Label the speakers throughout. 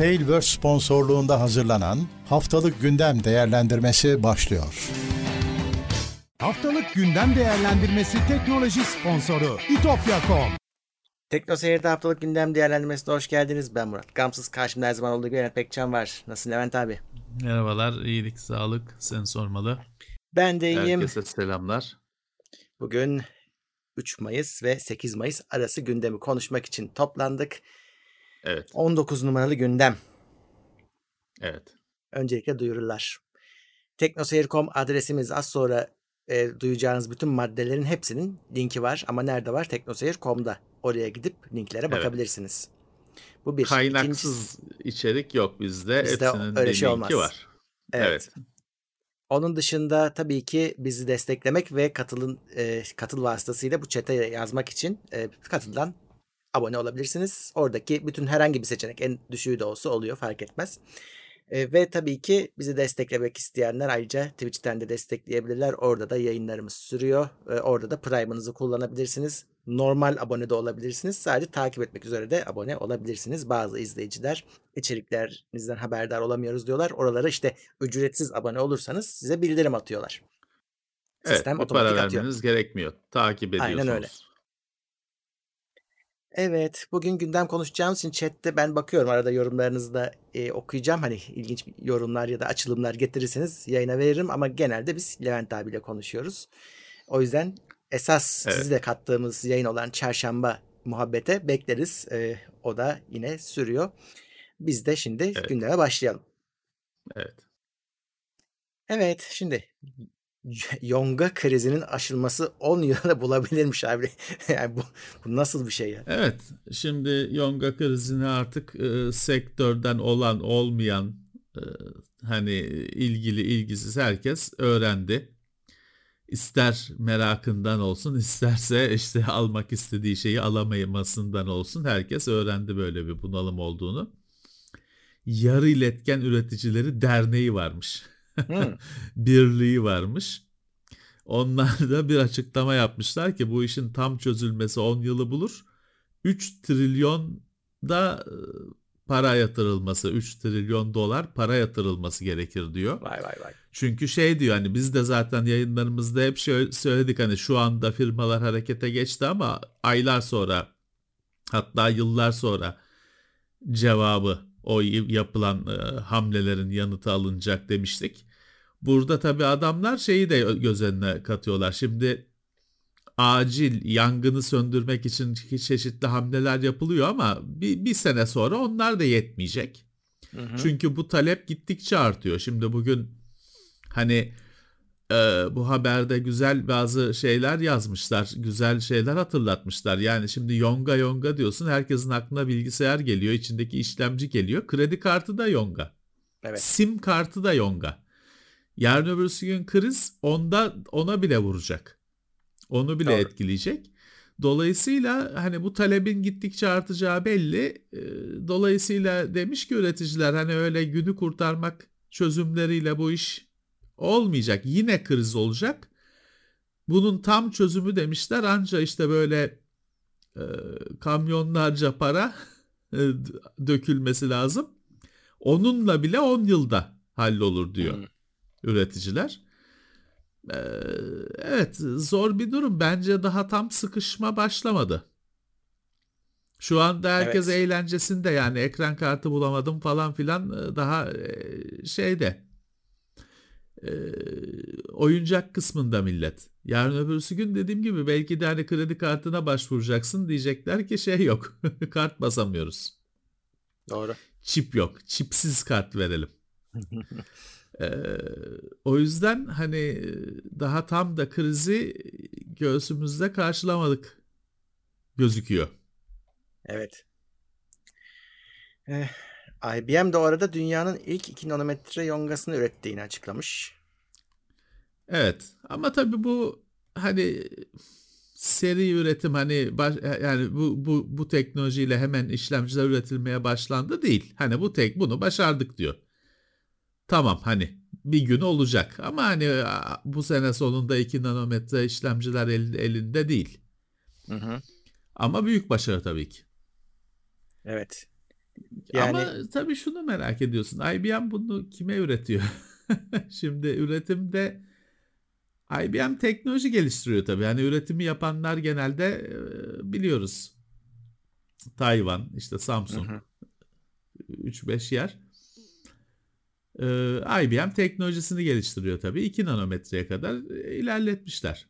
Speaker 1: Tailverse sponsorluğunda hazırlanan Haftalık Gündem Değerlendirmesi başlıyor.
Speaker 2: Haftalık Gündem Değerlendirmesi teknoloji sponsoru itopya.com
Speaker 3: Tekno Seyir'de haftalık gündem değerlendirmesine hoş geldiniz. Ben Murat. Gamsız karşımda her zaman olduğu gibi Levent Pekcan var. Nasılsın Levent abi?
Speaker 4: Merhabalar, iyilik, sağlık, sen sormalı.
Speaker 3: Ben de iyiyim.
Speaker 4: Herkese selamlar.
Speaker 3: Bugün 3 Mayıs ve 8 Mayıs arası gündemi konuşmak için toplandık.
Speaker 4: Evet,
Speaker 3: 19 numaralı gündem.
Speaker 4: evet.
Speaker 3: Öncelikle duyurular. Teknoseyir.com adresimiz az sonra e, duyacağınız bütün maddelerin hepsinin linki var. Ama nerede var? Teknoseyir.com'da. Oraya gidip linklere
Speaker 4: Evet.
Speaker 3: bakabilirsiniz. Bu bir.
Speaker 4: Kaynaksız içerik yok bizde.
Speaker 3: Bizde
Speaker 4: Hepsinin
Speaker 3: öyle şey olmaz.
Speaker 4: var.
Speaker 3: Evet.
Speaker 4: Evet.
Speaker 3: Onun dışında tabii ki bizi desteklemek ve katılın e, katıl vasıtasıyla bu çete yazmak için e, katıldan abone olabilirsiniz. Oradaki bütün herhangi bir seçenek en düşüğü de olsa oluyor fark etmez. E, ve tabii ki bizi desteklemek isteyenler ayrıca Twitch'ten de destekleyebilirler. Orada da yayınlarımız sürüyor. E, orada da Prime'ınızı kullanabilirsiniz. Normal abone de olabilirsiniz. Sadece takip etmek üzere de abone olabilirsiniz. Bazı izleyiciler içeriklerinizden haberdar olamıyoruz diyorlar. Oralara işte ücretsiz abone olursanız size bildirim atıyorlar.
Speaker 4: Evet,
Speaker 3: Sistem
Speaker 4: bir
Speaker 3: otomatik
Speaker 4: para
Speaker 3: atıyor.
Speaker 4: vermeniz gerekmiyor. Takip
Speaker 3: Aynen
Speaker 4: ediyorsunuz.
Speaker 3: öyle. Evet, bugün gündem konuşacağımız için chatte ben bakıyorum arada yorumlarınızı da e, okuyacağım. Hani ilginç yorumlar ya da açılımlar getirirseniz yayına veririm ama genelde biz Levent abiyle konuşuyoruz. O yüzden esas
Speaker 4: Evet.
Speaker 3: sizi de kattığımız yayın olan çarşamba muhabbete bekleriz. E, o da yine sürüyor. Biz de şimdi
Speaker 4: Evet.
Speaker 3: gündeme başlayalım.
Speaker 4: Evet.
Speaker 3: Evet, şimdi Yonga krizinin aşılması 10 yılda bulabilirmiş abi. Yani bu, bu nasıl bir şey ya?
Speaker 4: Evet, şimdi Yonga krizini artık e, sektörden olan olmayan e, hani ilgili ilgisiz herkes öğrendi. İster merakından olsun, isterse işte almak istediği şeyi alamamasından olsun herkes öğrendi böyle bir bunalım olduğunu. Yarı iletken üreticileri derneği varmış.
Speaker 3: Hmm.
Speaker 4: birliği varmış. Onlar da bir açıklama yapmışlar ki bu işin tam çözülmesi 10 yılı bulur. 3 trilyon da e, para yatırılması, 3 trilyon dolar para yatırılması gerekir diyor.
Speaker 3: Vay vay vay.
Speaker 4: Çünkü şey diyor hani biz de zaten yayınlarımızda hep şöyle söyledik hani şu anda firmalar harekete geçti ama aylar sonra hatta yıllar sonra cevabı o yapılan e, hamlelerin yanıtı alınacak demiştik. Burada tabii adamlar şeyi de göz önüne katıyorlar. Şimdi acil yangını söndürmek için çeşitli hamleler yapılıyor ama bir, bir sene sonra onlar da yetmeyecek.
Speaker 3: Hı hı.
Speaker 4: Çünkü bu talep gittikçe artıyor. Şimdi bugün hani e, bu haberde güzel bazı şeyler yazmışlar. Güzel şeyler hatırlatmışlar. Yani şimdi yonga yonga diyorsun. Herkesin aklına bilgisayar geliyor. içindeki işlemci geliyor. Kredi kartı da yonga.
Speaker 3: Evet.
Speaker 4: Sim kartı da yonga. Yarın öbürsü gün kriz onda ona bile vuracak. Onu bile
Speaker 3: Doğru.
Speaker 4: etkileyecek. Dolayısıyla hani bu talebin gittikçe artacağı belli. Ee, Dolayısıyla demiş ki üreticiler hani öyle günü kurtarmak çözümleriyle bu iş olmayacak. Yine kriz olacak. Bunun tam çözümü demişler anca işte böyle e, kamyonlarca para e, dökülmesi lazım. Onunla bile 10 yılda hallolur diyor
Speaker 3: Hmm.
Speaker 4: üreticiler. Ee, evet zor bir durum. Bence daha tam sıkışma başlamadı. Şu anda herkes
Speaker 3: Evet.
Speaker 4: eğlencesinde yani ekran kartı bulamadım falan filan e, daha e, şeyde e, oyuncak kısmında millet. Yarın öbürsü gün dediğim gibi belki de hani kredi kartına başvuracaksın diyecekler ki şey yok kart basamıyoruz.
Speaker 3: Doğru.
Speaker 4: Çip yok. Çipsiz kart verelim. Ee, o yüzden hani daha tam da krizi göğsümüzde karşılamadık gözüküyor.
Speaker 3: Evet. Eh, IBM de o arada dünyanın ilk 2 nanometre yongasını ürettiğini açıklamış.
Speaker 4: Evet ama tabii bu hani seri üretim hani baş, yani bu bu bu teknolojiyle hemen işlemciler üretilmeye başlandı değil. Hani bu tek bunu başardık diyor. Tamam hani bir gün olacak ama hani bu sene sonunda 2 nanometre işlemciler el- elinde değil.
Speaker 3: Hı hı.
Speaker 4: Ama büyük başarı tabii ki.
Speaker 3: Evet.
Speaker 4: Yani... Ama tabii şunu merak ediyorsun. IBM bunu kime üretiyor? Şimdi üretimde IBM teknoloji geliştiriyor tabii. Yani üretimi yapanlar genelde e, biliyoruz. Tayvan, işte Samsung. 3-5 yer. Ee, IBM teknolojisini geliştiriyor tabii. 2 nanometreye kadar e, ilerletmişler.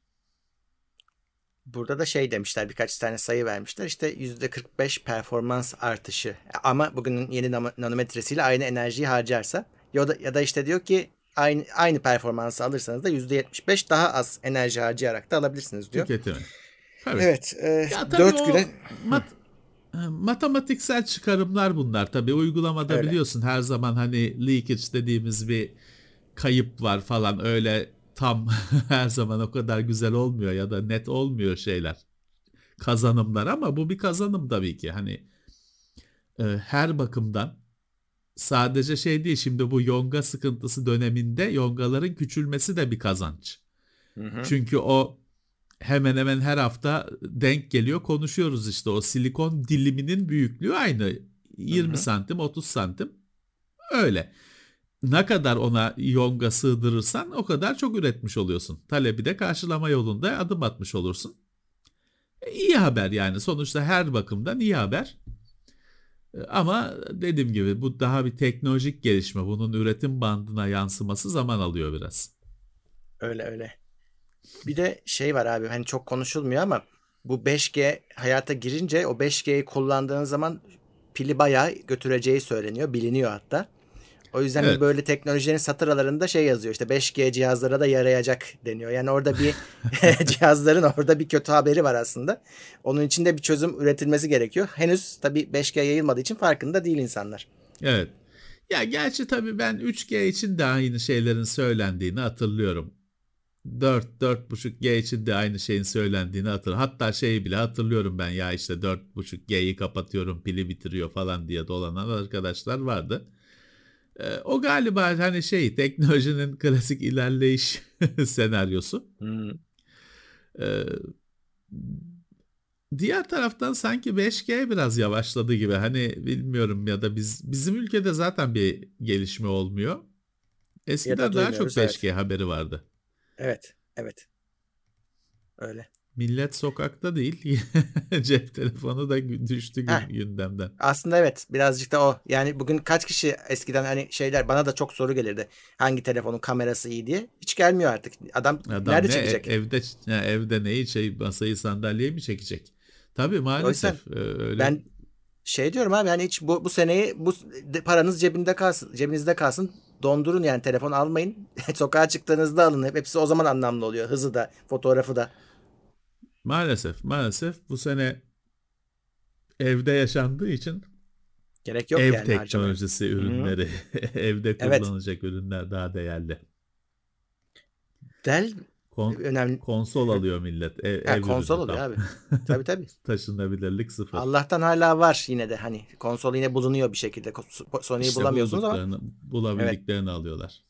Speaker 3: Burada da şey demişler birkaç tane sayı vermişler. İşte %45 performans artışı. Ama bugünün yeni nanometresiyle aynı enerjiyi harcarsa ya da, ya da işte diyor ki aynı aynı performansı alırsanız da %75 daha az enerji harcayarak da alabilirsiniz diyor.
Speaker 4: Tüketimi.
Speaker 3: Tabii. Evet. E, ya 4 güne
Speaker 4: mat, matematiksel çıkarımlar bunlar tabii. Uygulamada öyle. biliyorsun her zaman hani leakage dediğimiz bir kayıp var falan öyle tam her zaman o kadar güzel olmuyor ya da net olmuyor şeyler kazanımlar ama bu bir kazanım tabii ki hani e, her bakımdan sadece şey değil şimdi bu yonga sıkıntısı döneminde yongaların küçülmesi de bir kazanç. Hı hı. Çünkü o hemen hemen her hafta denk geliyor konuşuyoruz işte o silikon diliminin büyüklüğü aynı 20 hı hı. santim 30 santim öyle ne kadar ona yonga sığdırırsan o kadar çok üretmiş oluyorsun. Talebi de karşılama yolunda adım atmış olursun. E, iyi haber yani sonuçta her bakımdan iyi haber. E, ama dediğim gibi bu daha bir teknolojik gelişme. Bunun üretim bandına yansıması zaman alıyor biraz.
Speaker 3: Öyle öyle. Bir de şey var abi hani çok konuşulmuyor ama bu 5G hayata girince o 5G'yi kullandığın zaman pili bayağı götüreceği söyleniyor. Biliniyor hatta. O yüzden evet. böyle teknolojilerin satıralarında şey yazıyor işte 5G cihazlara da yarayacak deniyor. Yani orada bir cihazların orada bir kötü haberi var aslında. Onun için de bir çözüm üretilmesi gerekiyor. Henüz tabii 5G yayılmadığı için farkında değil insanlar.
Speaker 4: Evet. Ya gerçi tabii ben 3G için de aynı şeylerin söylendiğini hatırlıyorum. 4 4.5G için de aynı şeyin söylendiğini hatırlıyorum. Hatta şeyi bile hatırlıyorum ben ya işte 4.5G'yi kapatıyorum pili bitiriyor falan diye dolanan arkadaşlar vardı. Ee, o galiba hani şey teknolojinin klasik ilerleyiş senaryosu. Hmm. Ee, diğer taraftan sanki 5G biraz yavaşladı gibi. Hani bilmiyorum ya da biz bizim ülkede zaten bir gelişme olmuyor. Eskiden daha çok 5G evet. haberi vardı.
Speaker 3: Evet, evet. Öyle.
Speaker 4: Millet sokakta değil. Cep telefonu da düştü Heh. gündemden.
Speaker 3: Aslında evet birazcık da o. Yani bugün kaç kişi eskiden hani şeyler bana da çok soru gelirdi. Hangi telefonun kamerası iyi diye. Hiç gelmiyor artık. Adam, Adam nerede ne, çekecek?
Speaker 4: Evde ya evde neyi şey masayı sandalyeyi mi çekecek? Tabii maalesef
Speaker 3: o yüzden, öyle. Ben şey diyorum abi hani hiç bu, bu seneyi bu paranız cebinde kalsın, cebinizde kalsın. Dondurun yani telefon almayın. Sokağa çıktığınızda alın. Hepsi o zaman anlamlı oluyor. Hızı da, fotoğrafı da.
Speaker 4: Maalesef maalesef bu sene evde yaşandığı için
Speaker 3: gerek yok
Speaker 4: ev
Speaker 3: yani
Speaker 4: teknolojisi harcamaya. ürünleri, evde kullanılacak evet. ürünler daha değerli.
Speaker 3: Dell
Speaker 4: Kon, önemli. Konsol alıyor millet. Ev,
Speaker 3: ha, ev konsol alıyor abi. tabii tabii.
Speaker 4: Taşınabilirlik sıfır.
Speaker 3: Allah'tan hala var yine de hani konsol yine bulunuyor bir şekilde. Sony'yi işte bulamıyorsunuz ama.
Speaker 4: Bulabildiklerini evet. alıyorlar.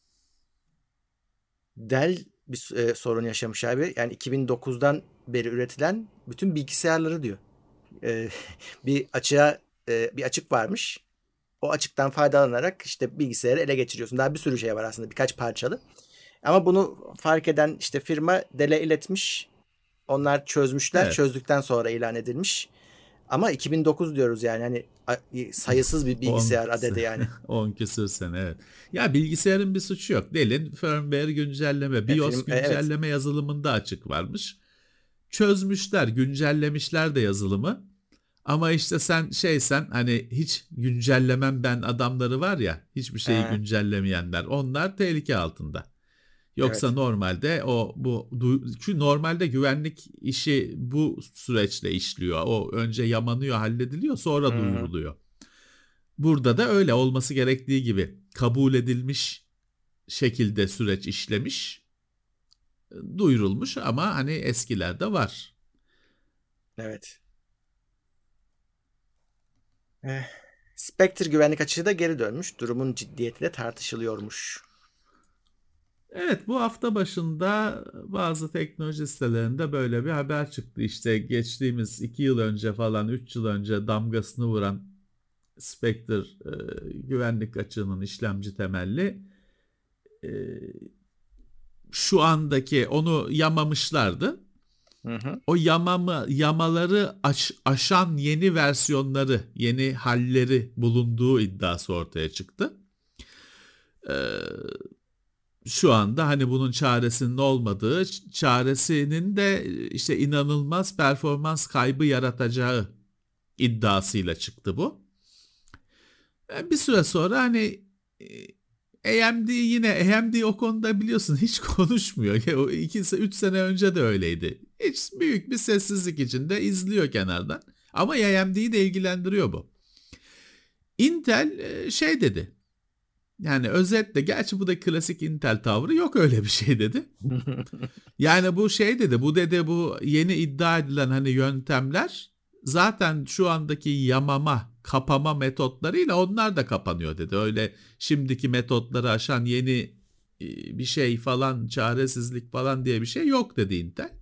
Speaker 3: Dell bir e, sorun yaşamış abi. Yani 2009'dan beri üretilen bütün bilgisayarları diyor. E, bir açığa e, bir açık varmış. O açıktan faydalanarak işte bilgisayarı ele geçiriyorsun. Daha bir sürü şey var aslında birkaç parçalı. Ama bunu fark eden işte firma Dell'e iletmiş. Onlar çözmüşler. Evet. Çözdükten sonra ilan edilmiş. Ama 2009 diyoruz yani hani sayısız bir bilgisayar adedi yani.
Speaker 4: 10 küsür sene evet. Ya bilgisayarın bir suçu yok. Dell'in firmware güncelleme, BIOS film, güncelleme evet. yazılımında açık varmış. Çözmüşler, güncellemişler de yazılımı. Ama işte sen şeysen hani hiç güncellemem ben adamları var ya hiçbir şeyi He. güncellemeyenler onlar tehlike altında. Yoksa evet. normalde o bu çünkü normalde güvenlik işi bu süreçle işliyor. O önce yamanıyor, hallediliyor, sonra hmm. duyuruluyor. Burada da öyle olması gerektiği gibi kabul edilmiş şekilde süreç işlemiş, duyurulmuş ama hani eskilerde var.
Speaker 3: Evet. Eh, Spectre güvenlik açığı da geri dönmüş. Durumun ciddiyeti de tartışılıyormuş.
Speaker 4: Evet bu hafta başında bazı teknoloji sitelerinde böyle bir haber çıktı. İşte geçtiğimiz iki yıl önce falan üç yıl önce damgasını vuran Spectre e, güvenlik açığının işlemci temelli e, şu andaki onu yamamışlardı.
Speaker 3: Hı hı.
Speaker 4: O yamamı yamaları aş, aşan yeni versiyonları, yeni halleri bulunduğu iddiası ortaya çıktı. Ee, şu anda hani bunun çaresinin olmadığı, çaresinin de işte inanılmaz performans kaybı yaratacağı iddiasıyla çıktı bu. Bir süre sonra hani AMD yine AMD o konuda biliyorsun hiç konuşmuyor. O 2 3 sene önce de öyleydi. Hiç büyük bir sessizlik içinde izliyor kenardan. Ama AMD'yi de ilgilendiriyor bu. Intel şey dedi. Yani özetle gerçi bu da klasik Intel tavrı yok öyle bir şey dedi. yani bu şey dedi bu dedi bu yeni iddia edilen hani yöntemler zaten şu andaki yamama kapama metotlarıyla onlar da kapanıyor dedi. Öyle şimdiki metotları aşan yeni bir şey falan çaresizlik falan diye bir şey yok dedi Intel.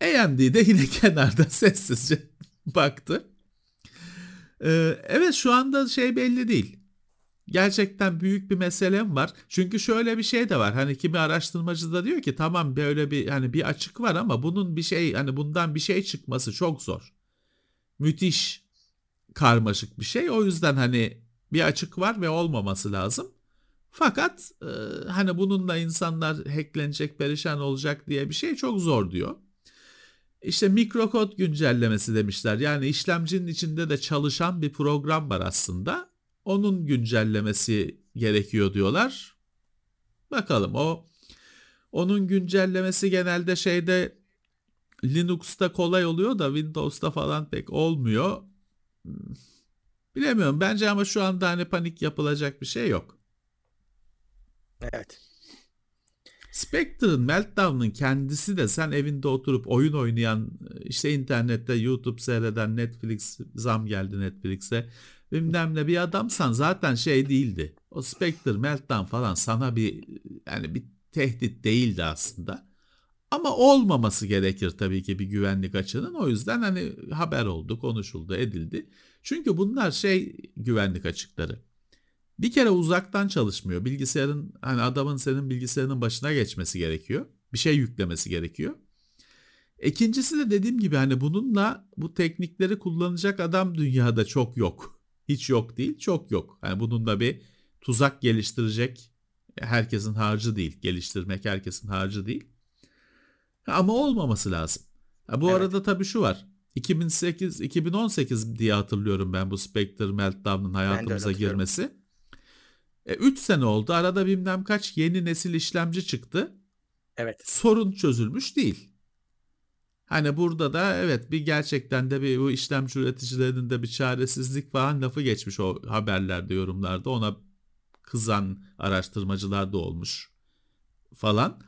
Speaker 4: AMD de yine kenarda sessizce baktı. evet şu anda şey belli değil gerçekten büyük bir meselem var. Çünkü şöyle bir şey de var. Hani kimi araştırmacı da diyor ki tamam böyle bir hani bir açık var ama bunun bir şey hani bundan bir şey çıkması çok zor. Müthiş karmaşık bir şey. O yüzden hani bir açık var ve olmaması lazım. Fakat e, hani bununla insanlar hacklenecek, perişan olacak diye bir şey çok zor diyor. İşte mikrokod güncellemesi demişler. Yani işlemcinin içinde de çalışan bir program var aslında onun güncellemesi gerekiyor diyorlar. Bakalım o onun güncellemesi genelde şeyde Linux'ta kolay oluyor da Windows'ta falan pek olmuyor. Hmm, bilemiyorum. Bence ama şu anda hani panik yapılacak bir şey yok.
Speaker 3: Evet.
Speaker 4: Spectre'ın Meltdown'ın kendisi de sen evinde oturup oyun oynayan işte internette YouTube seyreden Netflix zam geldi Netflix'e bilmem ne bir adamsan zaten şey değildi. O Spectre, Meltdown falan sana bir yani bir tehdit değildi aslında. Ama olmaması gerekir tabii ki bir güvenlik açığının. O yüzden hani haber oldu, konuşuldu, edildi. Çünkü bunlar şey güvenlik açıkları. Bir kere uzaktan çalışmıyor. Bilgisayarın hani adamın senin bilgisayarının başına geçmesi gerekiyor. Bir şey yüklemesi gerekiyor. İkincisi de dediğim gibi hani bununla bu teknikleri kullanacak adam dünyada çok yok. Hiç yok değil, çok yok. Yani bunun da bir tuzak geliştirecek herkesin harcı değil. Geliştirmek herkesin harcı değil. Ama olmaması lazım. Ha, bu evet. arada tabii şu var. 2008 2018 diye hatırlıyorum ben bu Spectre Meltdown'un hayatımıza girmesi. 3 e, sene oldu. Arada bilmem kaç yeni nesil işlemci çıktı.
Speaker 3: Evet.
Speaker 4: Sorun çözülmüş değil. Hani burada da evet bir gerçekten de bir bu işlemci üreticilerinin de bir çaresizlik falan lafı geçmiş o haberlerde yorumlarda ona kızan araştırmacılar da olmuş falan.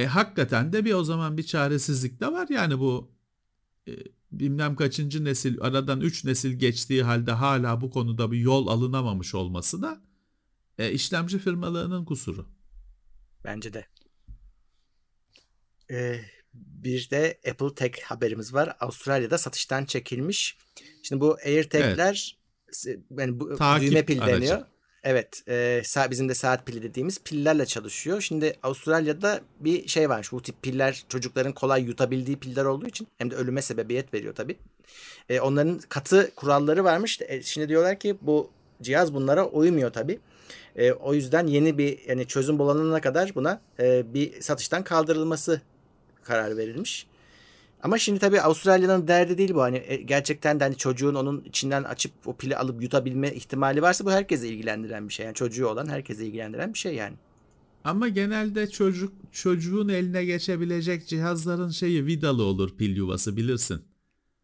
Speaker 4: E hakikaten de bir o zaman bir çaresizlik de var yani bu e, bilmem kaçıncı nesil aradan 3 nesil geçtiği halde hala bu konuda bir yol alınamamış olması da e, işlemci firmalarının kusuru.
Speaker 3: Bence de. Ee, bir de Apple Tech haberimiz var. Avustralya'da satıştan çekilmiş. Şimdi bu AirTag'ler evet. yani bu Takip düğme pil aracı. deniyor. Evet, e, bizim de saat pili dediğimiz pillerle çalışıyor. Şimdi Avustralya'da bir şey varmış. Bu tip piller çocukların kolay yutabildiği piller olduğu için hem de ölüme sebebiyet veriyor tabii. E, onların katı kuralları varmış. E, şimdi diyorlar ki bu cihaz bunlara uymuyor tabii. E, o yüzden yeni bir yani çözüm bulanana kadar buna e, bir satıştan kaldırılması karar verilmiş. Ama şimdi tabii Avustralya'nın derdi değil bu. Hani e, gerçekten de hani çocuğun onun içinden açıp o pili alıp yutabilme ihtimali varsa bu herkese ilgilendiren bir şey. Yani çocuğu olan herkese ilgilendiren bir şey yani.
Speaker 4: Ama genelde çocuk çocuğun eline geçebilecek cihazların şeyi vidalı olur pil yuvası bilirsin.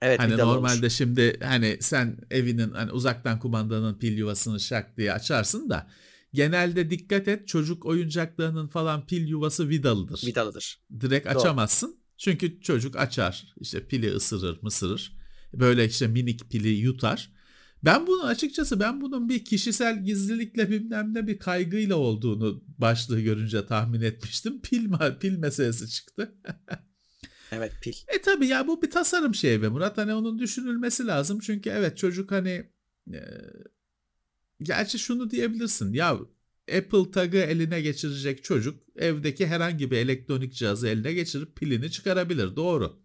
Speaker 3: Evet,
Speaker 4: hani normalde olmuş. şimdi hani sen evinin hani uzaktan kumandanın pil yuvasını şak diye açarsın da genelde dikkat et çocuk oyuncaklarının falan pil yuvası vidalıdır.
Speaker 3: Vidalıdır.
Speaker 4: Direkt Doğru. açamazsın. Çünkü çocuk açar işte pili ısırır mısırır. Böyle işte minik pili yutar. Ben bunu açıkçası ben bunun bir kişisel gizlilikle bilmem ne bir kaygıyla olduğunu başlığı görünce tahmin etmiştim. Pil, pil meselesi çıktı.
Speaker 3: evet pil.
Speaker 4: E tabi ya bu bir tasarım şeyi be Murat. Hani onun düşünülmesi lazım. Çünkü evet çocuk hani e, gerçi şunu diyebilirsin. Ya Apple Tag'ı eline geçirecek çocuk evdeki herhangi bir elektronik cihazı eline geçirip pilini çıkarabilir. Doğru.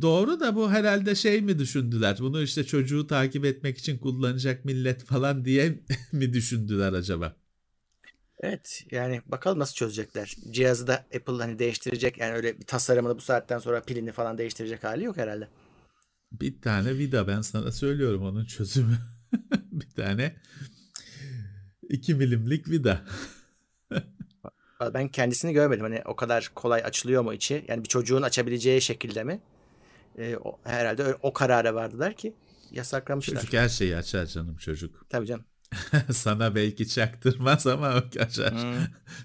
Speaker 4: Doğru da bu herhalde şey mi düşündüler? Bunu işte çocuğu takip etmek için kullanacak millet falan diye mi düşündüler acaba?
Speaker 3: Evet yani bakalım nasıl çözecekler. Cihazı da Apple hani değiştirecek yani öyle bir tasarımını bu saatten sonra pilini falan değiştirecek hali yok herhalde.
Speaker 4: Bir tane vida ben sana söylüyorum onun çözümü. bir tane 2 milimlik vida.
Speaker 3: ben kendisini görmedim. Hani o kadar kolay açılıyor mu içi? Yani bir çocuğun açabileceği şekilde mi? Ee, o, herhalde öyle, o karara vardılar ki yasaklamışlar.
Speaker 4: Çocuk her şeyi açar canım çocuk.
Speaker 3: Tabii canım.
Speaker 4: Sana belki çaktırmaz ama açar. Hmm.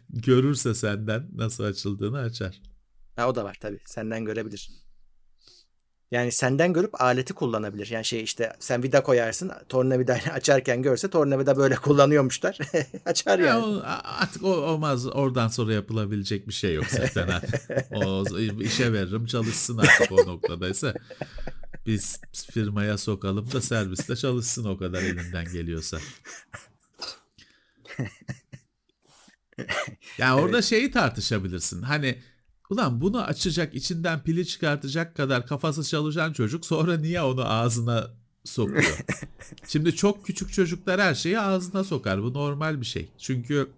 Speaker 4: Görürse senden nasıl açıldığını açar.
Speaker 3: Ha, o da var tabii. Senden görebilir. Yani senden görüp aleti kullanabilir. Yani şey işte sen vida koyarsın tornavidayla açarken görse tornavida böyle kullanıyormuşlar. Açar yani. Ya o,
Speaker 4: artık o olmaz. Oradan sonra yapılabilecek bir şey yok zaten. o işe veririm çalışsın artık o noktadaysa. Biz firmaya sokalım da serviste çalışsın o kadar elinden geliyorsa. Yani orada evet. şeyi tartışabilirsin. Hani Ulan bunu açacak, içinden pili çıkartacak kadar kafası çalışan çocuk sonra niye onu ağzına sokuyor? Şimdi çok küçük çocuklar her şeyi ağzına sokar. Bu normal bir şey. Çünkü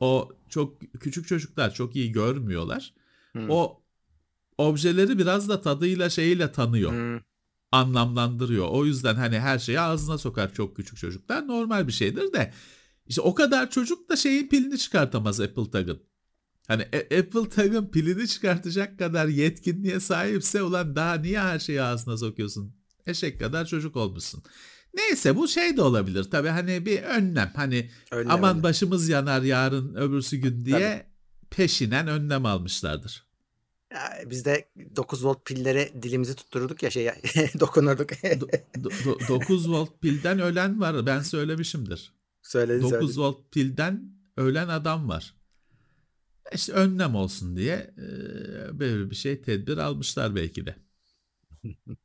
Speaker 4: o çok küçük çocuklar çok iyi görmüyorlar. Hmm. O objeleri biraz da tadıyla şeyiyle tanıyor. Hmm. Anlamlandırıyor. O yüzden hani her şeyi ağzına sokar çok küçük çocuklar. Normal bir şeydir de. İşte o kadar çocuk da şeyin pilini çıkartamaz Apple Tag'ın. Hani Apple Tag'ın pilini çıkartacak kadar yetkinliğe sahipse ulan daha niye her şeyi ağzına sokuyorsun? Eşek kadar çocuk olmuşsun. Neyse bu şey de olabilir tabii hani bir önlem. Hani önlem aman önlem. başımız yanar yarın öbürsü gün diye tabii. peşinen önlem almışlardır.
Speaker 3: Ya biz de 9 volt pillere dilimizi tuttururduk ya şey dokunurduk.
Speaker 4: do, do, 9 volt pilden ölen var ben söylemişimdir. Söyledin 9 söyledin. volt pilden ölen adam var işte önlem olsun diye böyle bir şey tedbir almışlar belki de.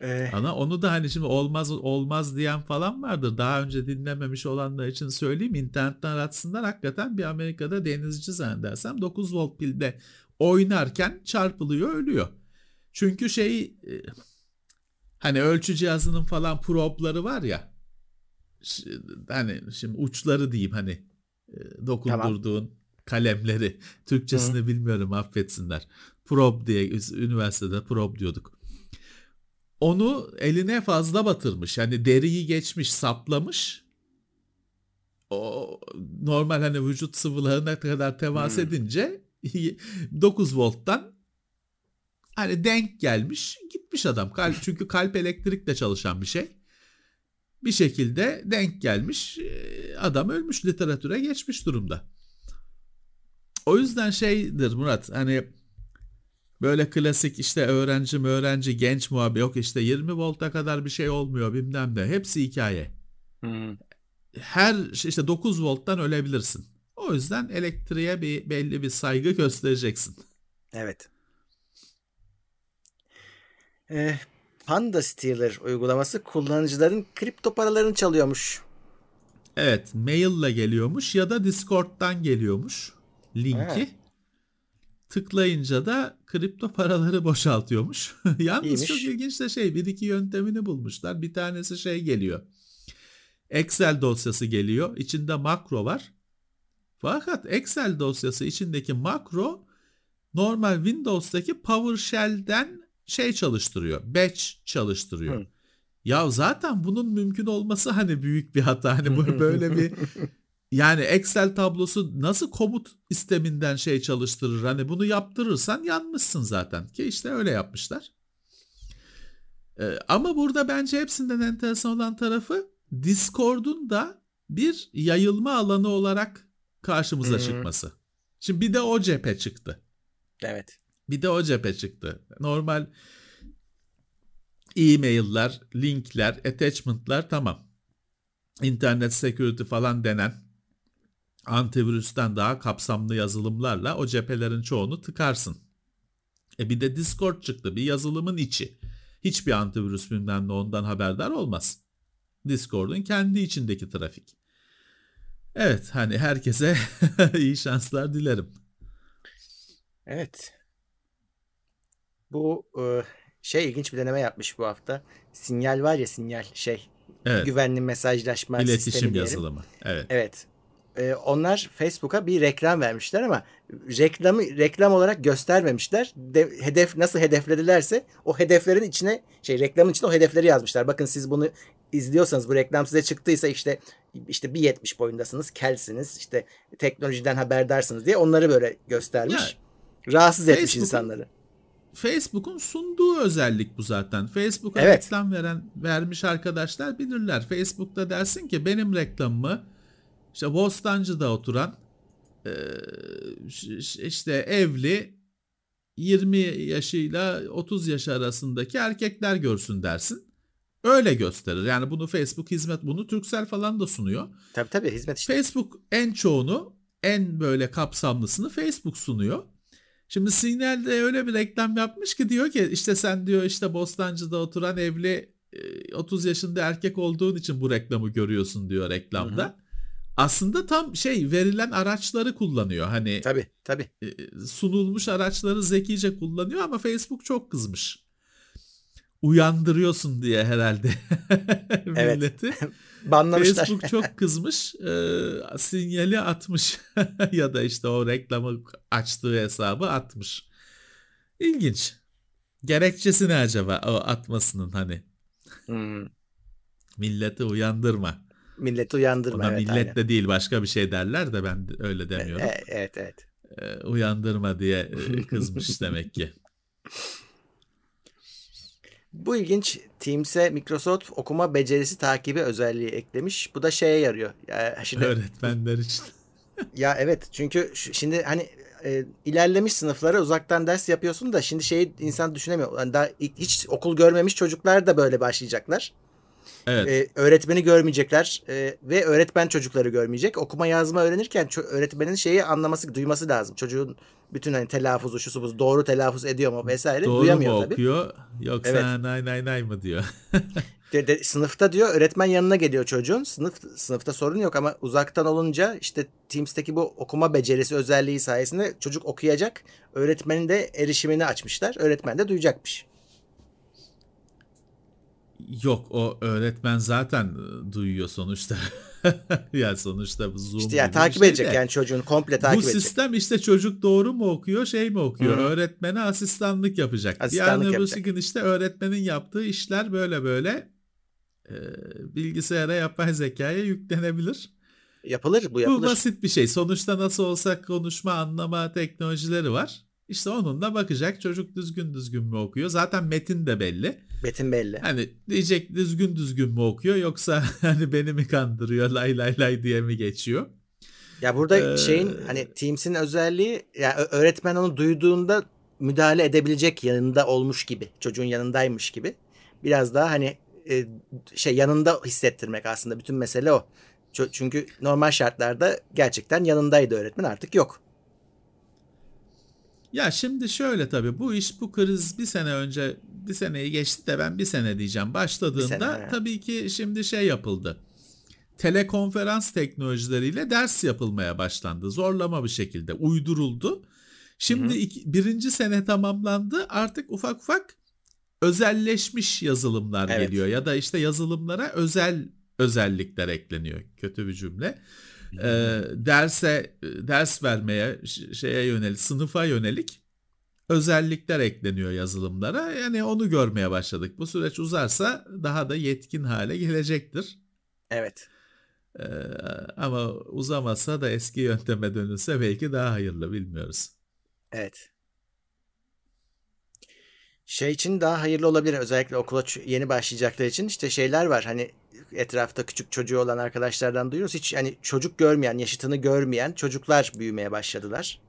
Speaker 4: Ee, Ama onu da hani şimdi olmaz olmaz diyen falan vardır. Daha önce dinlememiş olanlar için söyleyeyim. internetten aratsınlar. Hakikaten bir Amerika'da denizci zannedersem 9 volt pilde oynarken çarpılıyor ölüyor. Çünkü şey hani ölçü cihazının falan probları var ya hani şimdi uçları diyeyim hani dokundurduğun tamam. kalemleri. Türkçesini Hı. bilmiyorum affetsinler. Prob diye üniversitede prob diyorduk. Onu eline fazla batırmış. Yani deriyi geçmiş, saplamış. O normal hani vücut sıvılarına kadar temas hmm. edince 9 volttan hani denk gelmiş gitmiş adam. Kalp, çünkü kalp elektrikle çalışan bir şey bir şekilde denk gelmiş adam ölmüş literatüre geçmiş durumda. O yüzden şeydir Murat hani böyle klasik işte öğrenci mi öğrenci genç muhabbet yok işte 20 volta kadar bir şey olmuyor bilmem ne hepsi hikaye. Hmm. Her işte 9 volttan ölebilirsin. O yüzden elektriğe bir belli bir saygı göstereceksin.
Speaker 3: Evet. Ee, Panda Stealer uygulaması kullanıcıların kripto paralarını çalıyormuş.
Speaker 4: Evet, maille geliyormuş ya da Discord'dan geliyormuş linki. Evet. Tıklayınca da kripto paraları boşaltıyormuş. Yalnız İyiymiş. çok ilginç de şey bir iki yöntemini bulmuşlar. Bir tanesi şey geliyor. Excel dosyası geliyor. İçinde makro var. Fakat Excel dosyası içindeki makro normal Windows'taki PowerShell'den şey çalıştırıyor. Batch çalıştırıyor. Hı. Ya zaten bunun mümkün olması hani büyük bir hata. Hani böyle bir yani Excel tablosu nasıl komut isteminden şey çalıştırır? Hani bunu yaptırırsan yanmışsın zaten. Ki işte öyle yapmışlar. Ee, ama burada bence hepsinden enteresan olan tarafı Discord'un da bir yayılma alanı olarak karşımıza hmm. çıkması. Şimdi bir de o cephe çıktı.
Speaker 3: Evet.
Speaker 4: Bir de o cephe çıktı. Normal e-mail'ler, linkler, attachment'lar tamam. İnternet security falan denen antivirüsten daha kapsamlı yazılımlarla o cephelerin çoğunu tıkarsın. E bir de Discord çıktı bir yazılımın içi. Hiçbir antivirüs bilmem ne ondan haberdar olmaz. Discord'un kendi içindeki trafik. Evet hani herkese iyi şanslar dilerim.
Speaker 3: Evet. Bu e, şey ilginç bir deneme yapmış bu hafta. Sinyal var ya sinyal şey.
Speaker 4: Evet.
Speaker 3: Güvenli mesajlaşma
Speaker 4: İletişim
Speaker 3: sistemi diyelim.
Speaker 4: yazılımı. Evet.
Speaker 3: Evet. Ee, onlar Facebook'a bir reklam vermişler ama reklamı reklam olarak göstermemişler. De- hedef nasıl hedefledilerse o hedeflerin içine şey reklamın içine o hedefleri yazmışlar. Bakın siz bunu izliyorsanız bu reklam size çıktıysa işte işte 1.70 boyundasınız, kelsiniz, işte teknolojiden haberdarsınız diye onları böyle göstermiş. Rahatsız etmiş insanları.
Speaker 4: Facebook'un sunduğu özellik bu zaten. Facebook'a
Speaker 3: Evet.
Speaker 4: reklam veren vermiş arkadaşlar bilirler. Facebook'ta dersin ki benim reklamımı işte Bostancı'da oturan işte evli 20 yaşıyla 30 yaş arasındaki erkekler görsün dersin. Öyle gösterir. Yani bunu Facebook hizmet bunu Turkcell falan da sunuyor.
Speaker 3: Tabii tabii hizmet işte.
Speaker 4: Facebook en çoğunu en böyle kapsamlısını Facebook sunuyor. Şimdi Signal de öyle bir reklam yapmış ki diyor ki işte sen diyor işte Bostancı'da oturan evli e, 30 yaşında erkek olduğun için bu reklamı görüyorsun diyor reklamda. Aslında tam şey verilen araçları kullanıyor. Hani
Speaker 3: Tabii tabii.
Speaker 4: e, sunulmuş araçları zekice kullanıyor ama Facebook çok kızmış. Uyandırıyorsun diye herhalde milleti.
Speaker 3: Banlamışlar.
Speaker 4: Facebook çok kızmış. e, sinyali atmış ya da işte o reklamı açtığı hesabı atmış. İlginç. Gerekçesi ne acaba o atmasının hani
Speaker 3: Hmm.
Speaker 4: milleti uyandırma.
Speaker 3: Milleti uyandırma.
Speaker 4: Ona
Speaker 3: evet,
Speaker 4: millet
Speaker 3: aynen.
Speaker 4: de değil başka bir şey derler de ben öyle demiyorum.
Speaker 3: E- evet evet.
Speaker 4: E, uyandırma diye e, kızmış demek ki.
Speaker 3: Bu ilginç. Teams'e Microsoft okuma becerisi takibi özelliği eklemiş. Bu da şeye yarıyor. Ya şimdi
Speaker 4: Öğretmenler için.
Speaker 3: ya evet çünkü şimdi hani e, ilerlemiş sınıflara uzaktan ders yapıyorsun da şimdi şeyi insan düşünemiyor. Yani daha hiç okul görmemiş çocuklar da böyle başlayacaklar.
Speaker 4: Evet.
Speaker 3: E, öğretmeni görmeyecekler e, ve öğretmen çocukları görmeyecek. Okuma yazma öğrenirken öğretmenin şeyi anlaması, duyması lazım. Çocuğun bütün hani telaffuzu, şu su doğru telaffuz ediyor mu vesaire
Speaker 4: Doğru
Speaker 3: duyamıyor
Speaker 4: mu
Speaker 3: tabii.
Speaker 4: okuyor yoksa
Speaker 3: Evet.
Speaker 4: nay nay nay mı diyor.
Speaker 3: De, de- sınıfta diyor öğretmen yanına geliyor çocuğun. Sınıf sınıfta sorun yok ama uzaktan olunca işte Teams'teki bu okuma becerisi özelliği sayesinde çocuk okuyacak. Öğretmenin de erişimini açmışlar. Öğretmen de duyacakmış.
Speaker 4: Yok o öğretmen zaten e, duyuyor sonuçta. ya sonuçta bu Zoom
Speaker 3: İşte ya
Speaker 4: gibi bir
Speaker 3: takip
Speaker 4: şey
Speaker 3: edecek
Speaker 4: de.
Speaker 3: yani çocuğun komple takip
Speaker 4: Bu
Speaker 3: edecek.
Speaker 4: sistem işte çocuk doğru mu okuyor şey mi okuyor?
Speaker 3: Hı.
Speaker 4: Öğretmene asistanlık yapacak.
Speaker 3: Asistanlık
Speaker 4: öbürsü
Speaker 3: yapacak.
Speaker 4: gün işte öğretmenin yaptığı işler böyle böyle e, bilgisayara yapay zekaya yüklenebilir.
Speaker 3: Yapılır bu
Speaker 4: Bu
Speaker 3: yapılır.
Speaker 4: basit bir şey. Sonuçta nasıl olsa konuşma anlama teknolojileri var. İşte onunla bakacak çocuk düzgün düzgün mü okuyor? Zaten metin de belli.
Speaker 3: Metin belli.
Speaker 4: Hani diyecek düzgün düzgün mü okuyor yoksa hani beni mi kandırıyor lay lay lay diye mi geçiyor?
Speaker 3: Ya burada
Speaker 4: Ee,
Speaker 3: şeyin hani Teams'in özelliği ya ö- öğretmen onu duyduğunda müdahale edebilecek yanında olmuş gibi. Çocuğun yanındaymış gibi. Biraz daha hani e, şey yanında hissettirmek aslında bütün mesele o. Çünkü normal şartlarda gerçekten yanındaydı öğretmen artık yok.
Speaker 4: Ya şimdi şöyle tabii bu iş bu kriz bir sene önce bir seneyi geçti de ben bir sene diyeceğim. Başladığında
Speaker 3: Bir sene,
Speaker 4: tabii ki şimdi şey yapıldı. Telekonferans teknolojileriyle ders yapılmaya başlandı. Zorlama bir şekilde uyduruldu. Şimdi iki- birinci sene tamamlandı. Artık ufak ufak özelleşmiş yazılımlar
Speaker 3: Evet.
Speaker 4: geliyor. Ya da işte yazılımlara özel özellikler ekleniyor. Kötü bir cümle. Ee, derse ders vermeye şeye yönelik sınıfa yönelik özellikler ekleniyor yazılımlara. Yani onu görmeye başladık. Bu süreç uzarsa daha da yetkin hale gelecektir.
Speaker 3: Evet.
Speaker 4: Ee, ama uzamasa da eski yönteme dönülse belki daha hayırlı bilmiyoruz.
Speaker 3: Evet. Şey için daha hayırlı olabilir özellikle okula yeni başlayacaklar için işte şeyler var hani etrafta küçük çocuğu olan arkadaşlardan duyuyoruz hiç hani çocuk görmeyen yaşıtını görmeyen çocuklar büyümeye başladılar.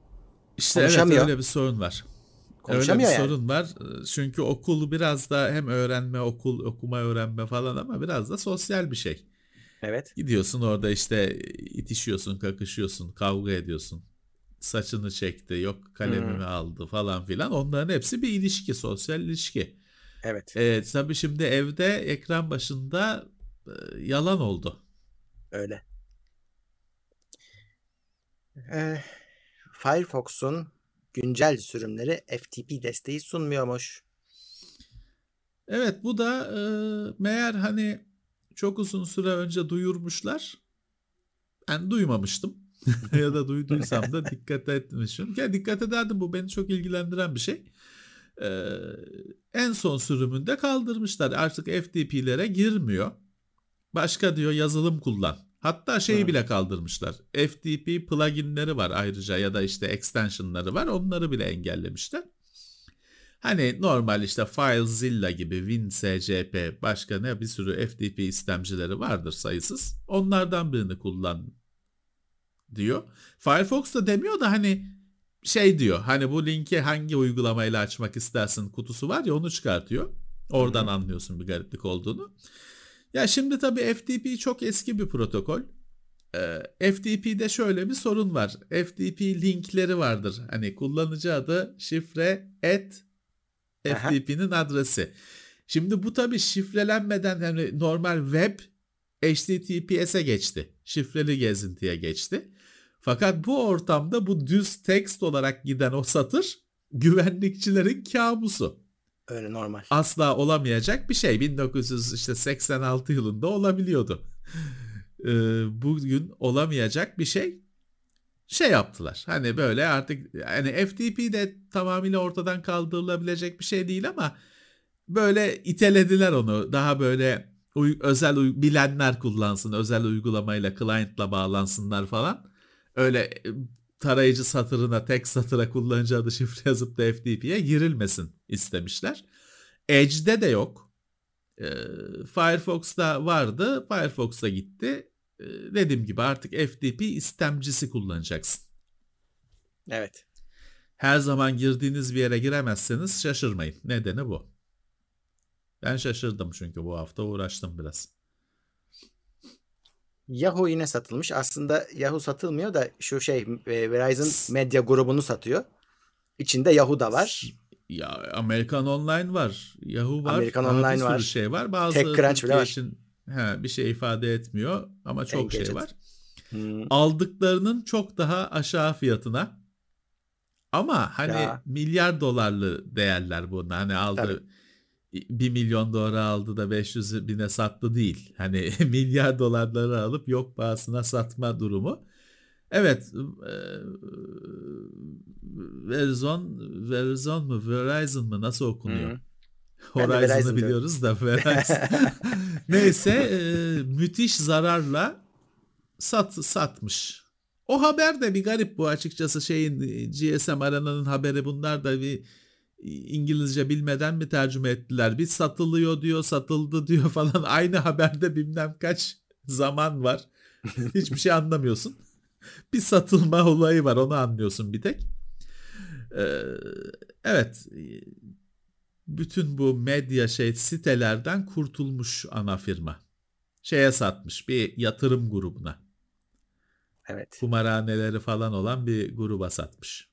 Speaker 4: İşte evet
Speaker 3: Konuşamıyor.
Speaker 4: öyle bir sorun var. Öyle bir
Speaker 3: Konuşamıyor yani.
Speaker 4: sorun var. Çünkü okul biraz da hem öğrenme, okul, okuma öğrenme falan ama biraz da sosyal bir şey.
Speaker 3: Evet.
Speaker 4: Gidiyorsun orada işte itişiyorsun, kakışıyorsun, kavga ediyorsun. Saçını çekti, yok kalemimi aldı falan filan. Onların hepsi bir ilişki, sosyal ilişki.
Speaker 3: Evet.
Speaker 4: Evet, tabii şimdi evde ekran başında yalan oldu.
Speaker 3: Öyle. Ee, Firefox'un güncel sürümleri FTP desteği sunmuyormuş.
Speaker 4: Evet bu da e, meğer hani çok uzun süre önce duyurmuşlar. Ben duymamıştım. ya da duyduysam da dikkat etmişim. Ya dikkat ederdim bu beni çok ilgilendiren bir şey. Ee, en son sürümünde kaldırmışlar. Artık FTP'lere girmiyor. Başka diyor yazılım kullan. Hatta şeyi
Speaker 3: Hı.
Speaker 4: bile kaldırmışlar. FTP pluginleri var ayrıca ya da işte extensionları var. Onları bile engellemişler. Hani normal işte FileZilla gibi WinSCP başka ne bir sürü FTP istemcileri vardır sayısız. Onlardan birini kullan diyor. Firefox da demiyor da hani şey diyor. Hani bu linki hangi uygulamayla açmak istersin kutusu var ya onu çıkartıyor. Oradan
Speaker 3: Hı hı.
Speaker 4: anlıyorsun bir gariplik olduğunu. Ya şimdi tabii FTP çok eski bir protokol. Ee, FTP'de şöyle bir sorun var. FTP linkleri vardır. Hani kullanıcı adı, şifre, et. FTP'nin adresi. Şimdi bu tabii şifrelenmeden hani normal web HTTPS'e geçti. Şifreli gezintiye geçti. Fakat bu ortamda bu düz text olarak giden o satır güvenlikçilerin kabusu.
Speaker 3: Öyle normal.
Speaker 4: Asla olamayacak bir şey. 1986 yılında olabiliyordu. Ee, bugün olamayacak bir şey şey yaptılar. Hani böyle artık hani FTP de tamamıyla ortadan kaldırılabilecek bir şey değil ama böyle itelediler onu. Daha böyle uy- özel uy- bilenler kullansın, özel uygulamayla client'la bağlansınlar falan. Öyle tarayıcı satırına, tek satıra kullanıcı adı şifre yazıp da FTP'ye girilmesin istemişler. Edge'de de yok. Ee, Firefox'ta vardı. Firefox'a gitti. Ee, dediğim gibi artık FTP istemcisi kullanacaksın.
Speaker 3: Evet.
Speaker 4: Her zaman girdiğiniz bir yere giremezseniz şaşırmayın. Nedeni bu. Ben şaşırdım çünkü bu hafta uğraştım biraz.
Speaker 3: Yahoo yine satılmış. Aslında Yahoo satılmıyor da şu şey e, Verizon Medya grubunu satıyor. İçinde Yahoo da var.
Speaker 4: Ya Amerikan Online var, Yahoo var,
Speaker 3: Amerikan
Speaker 4: daha
Speaker 3: Online
Speaker 4: bir sürü
Speaker 3: var.
Speaker 4: şey var. Bazı
Speaker 3: TechCrunch bile var.
Speaker 4: için he, bir şey ifade etmiyor ama çok şey
Speaker 3: Engadget.
Speaker 4: var.
Speaker 3: Hmm.
Speaker 4: aldıklarının çok daha aşağı fiyatına. Ama hani
Speaker 3: Ya.
Speaker 4: milyar dolarlı değerler bunlar. Hani aldı 1 milyon dolara aldı da 500 bine sattı değil. Hani milyar dolarları alıp yok pahasına satma durumu. Evet e, Verizon, Verizon mu Verizon mı nasıl okunuyor?
Speaker 3: Hı. Ben de
Speaker 4: Horizon'ı
Speaker 3: Verizon diyorum.
Speaker 4: biliyoruz da Verizon. Neyse e, müthiş zararla sat satmış. O haber de bir garip bu açıkçası şeyin GSM arananın haberi bunlar da bir İngilizce bilmeden mi tercüme ettiler? Bir satılıyor diyor, satıldı diyor falan. Aynı haberde bilmem kaç zaman var. Hiçbir şey anlamıyorsun. Bir satılma olayı var onu anlıyorsun bir tek. Ee, evet bütün bu medya şey sitelerden kurtulmuş ana firma. Şeye satmış bir yatırım grubuna.
Speaker 3: Evet.
Speaker 4: Kumarhaneleri falan olan bir gruba satmış.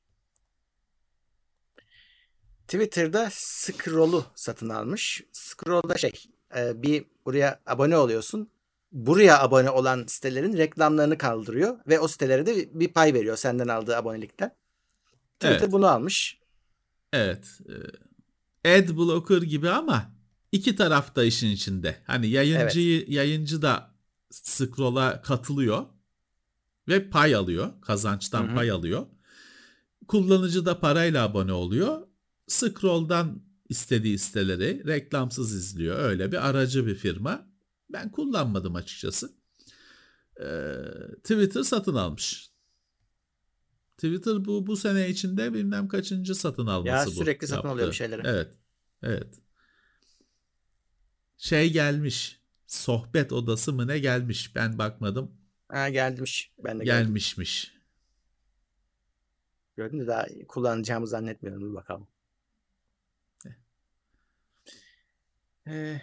Speaker 3: Twitter'da Scroll'u satın almış. Scroll'da şey e, bir buraya abone oluyorsun. Buraya abone olan sitelerin reklamlarını kaldırıyor ve o sitelere de bir pay veriyor senden aldığı abonelikten. Twitter
Speaker 4: Evet.
Speaker 3: bunu almış.
Speaker 4: Evet. e, Ad blocker gibi ama iki taraf da işin içinde. Hani yayıncıyı yayıncı da scroll'a katılıyor ve pay alıyor. Kazançtan
Speaker 3: Hı hı.
Speaker 4: pay alıyor. Kullanıcı da parayla abone oluyor. Scroll'dan istediği siteleri reklamsız izliyor. Öyle bir aracı bir firma. Ben kullanmadım açıkçası. Ee, Twitter satın almış. Twitter bu bu sene içinde bilmem kaçıncı satın alması
Speaker 3: Ya
Speaker 4: bu.
Speaker 3: sürekli satın alıyor bir şeyleri.
Speaker 4: Evet. Evet. Şey gelmiş. Sohbet odası mı ne gelmiş? Ben bakmadım.
Speaker 3: Ha gelmiş. Ben de.
Speaker 4: Gelmişmiş.
Speaker 3: Gördüm de daha kullanacağımı zannetmiyorum. Dur bakalım. Ee,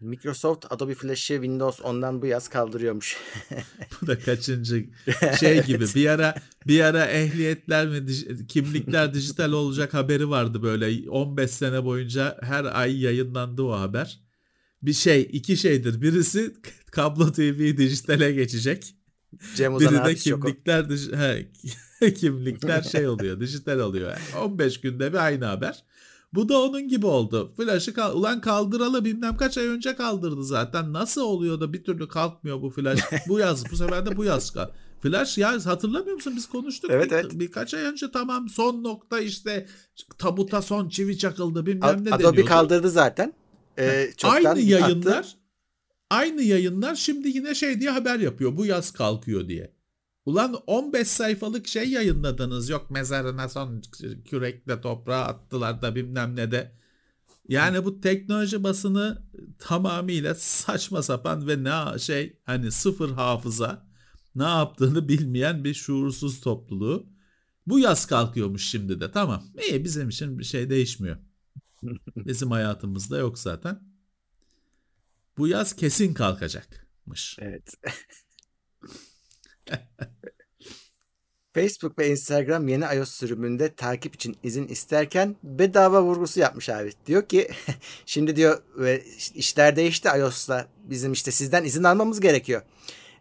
Speaker 3: Microsoft Adobe Flash'ı Windows 10'dan bu yaz kaldırıyormuş.
Speaker 4: Bu da kaçıncı şey gibi bir ara bir ara ehliyetler mi dij- kimlikler dijital olacak haberi vardı böyle 15 sene boyunca her ay yayınlandı o haber. Bir şey iki şeydir. Birisi kablo TV dijitale geçecek.
Speaker 3: Cem Uzan
Speaker 4: Biri de kimlikler dij- he, kimlikler şey oluyor dijital oluyor. 15 günde bir aynı haber. Bu da onun gibi oldu. Flash'ı kal- ulan kaldıralı bilmem kaç ay önce kaldırdı zaten. Nasıl oluyor da bir türlü kalkmıyor bu flash? Bu yaz bu sefer de bu yaz kal. Flash ya hatırlamıyor musun biz konuştuk.
Speaker 3: Evet,
Speaker 4: Bir-
Speaker 3: evet.
Speaker 4: Birkaç ay önce tamam son nokta işte tabuta son çivi çakıldı bilmem
Speaker 3: A-
Speaker 4: ne
Speaker 3: Adobe
Speaker 4: deniyordu.
Speaker 3: kaldırdı zaten. Ee,
Speaker 4: Aynı
Speaker 3: attı.
Speaker 4: yayınlar aynı yayınlar şimdi yine şey diye haber yapıyor. Bu yaz kalkıyor diye. Ulan 15 sayfalık şey yayınladınız. Yok mezarına son kürekle toprağa attılar da bilmem ne de. Yani bu teknoloji basını tamamıyla saçma sapan ve ne şey hani sıfır hafıza ne yaptığını bilmeyen bir şuursuz topluluğu. Bu yaz kalkıyormuş şimdi de tamam. İyi bizim için bir şey değişmiyor. Bizim hayatımızda yok zaten. Bu yaz kesin kalkacakmış.
Speaker 3: Evet. Facebook ve Instagram yeni iOS sürümünde takip için izin isterken bedava vurgusu yapmış abi. Diyor ki şimdi diyor ve işler değişti iOS'ta bizim işte sizden izin almamız gerekiyor.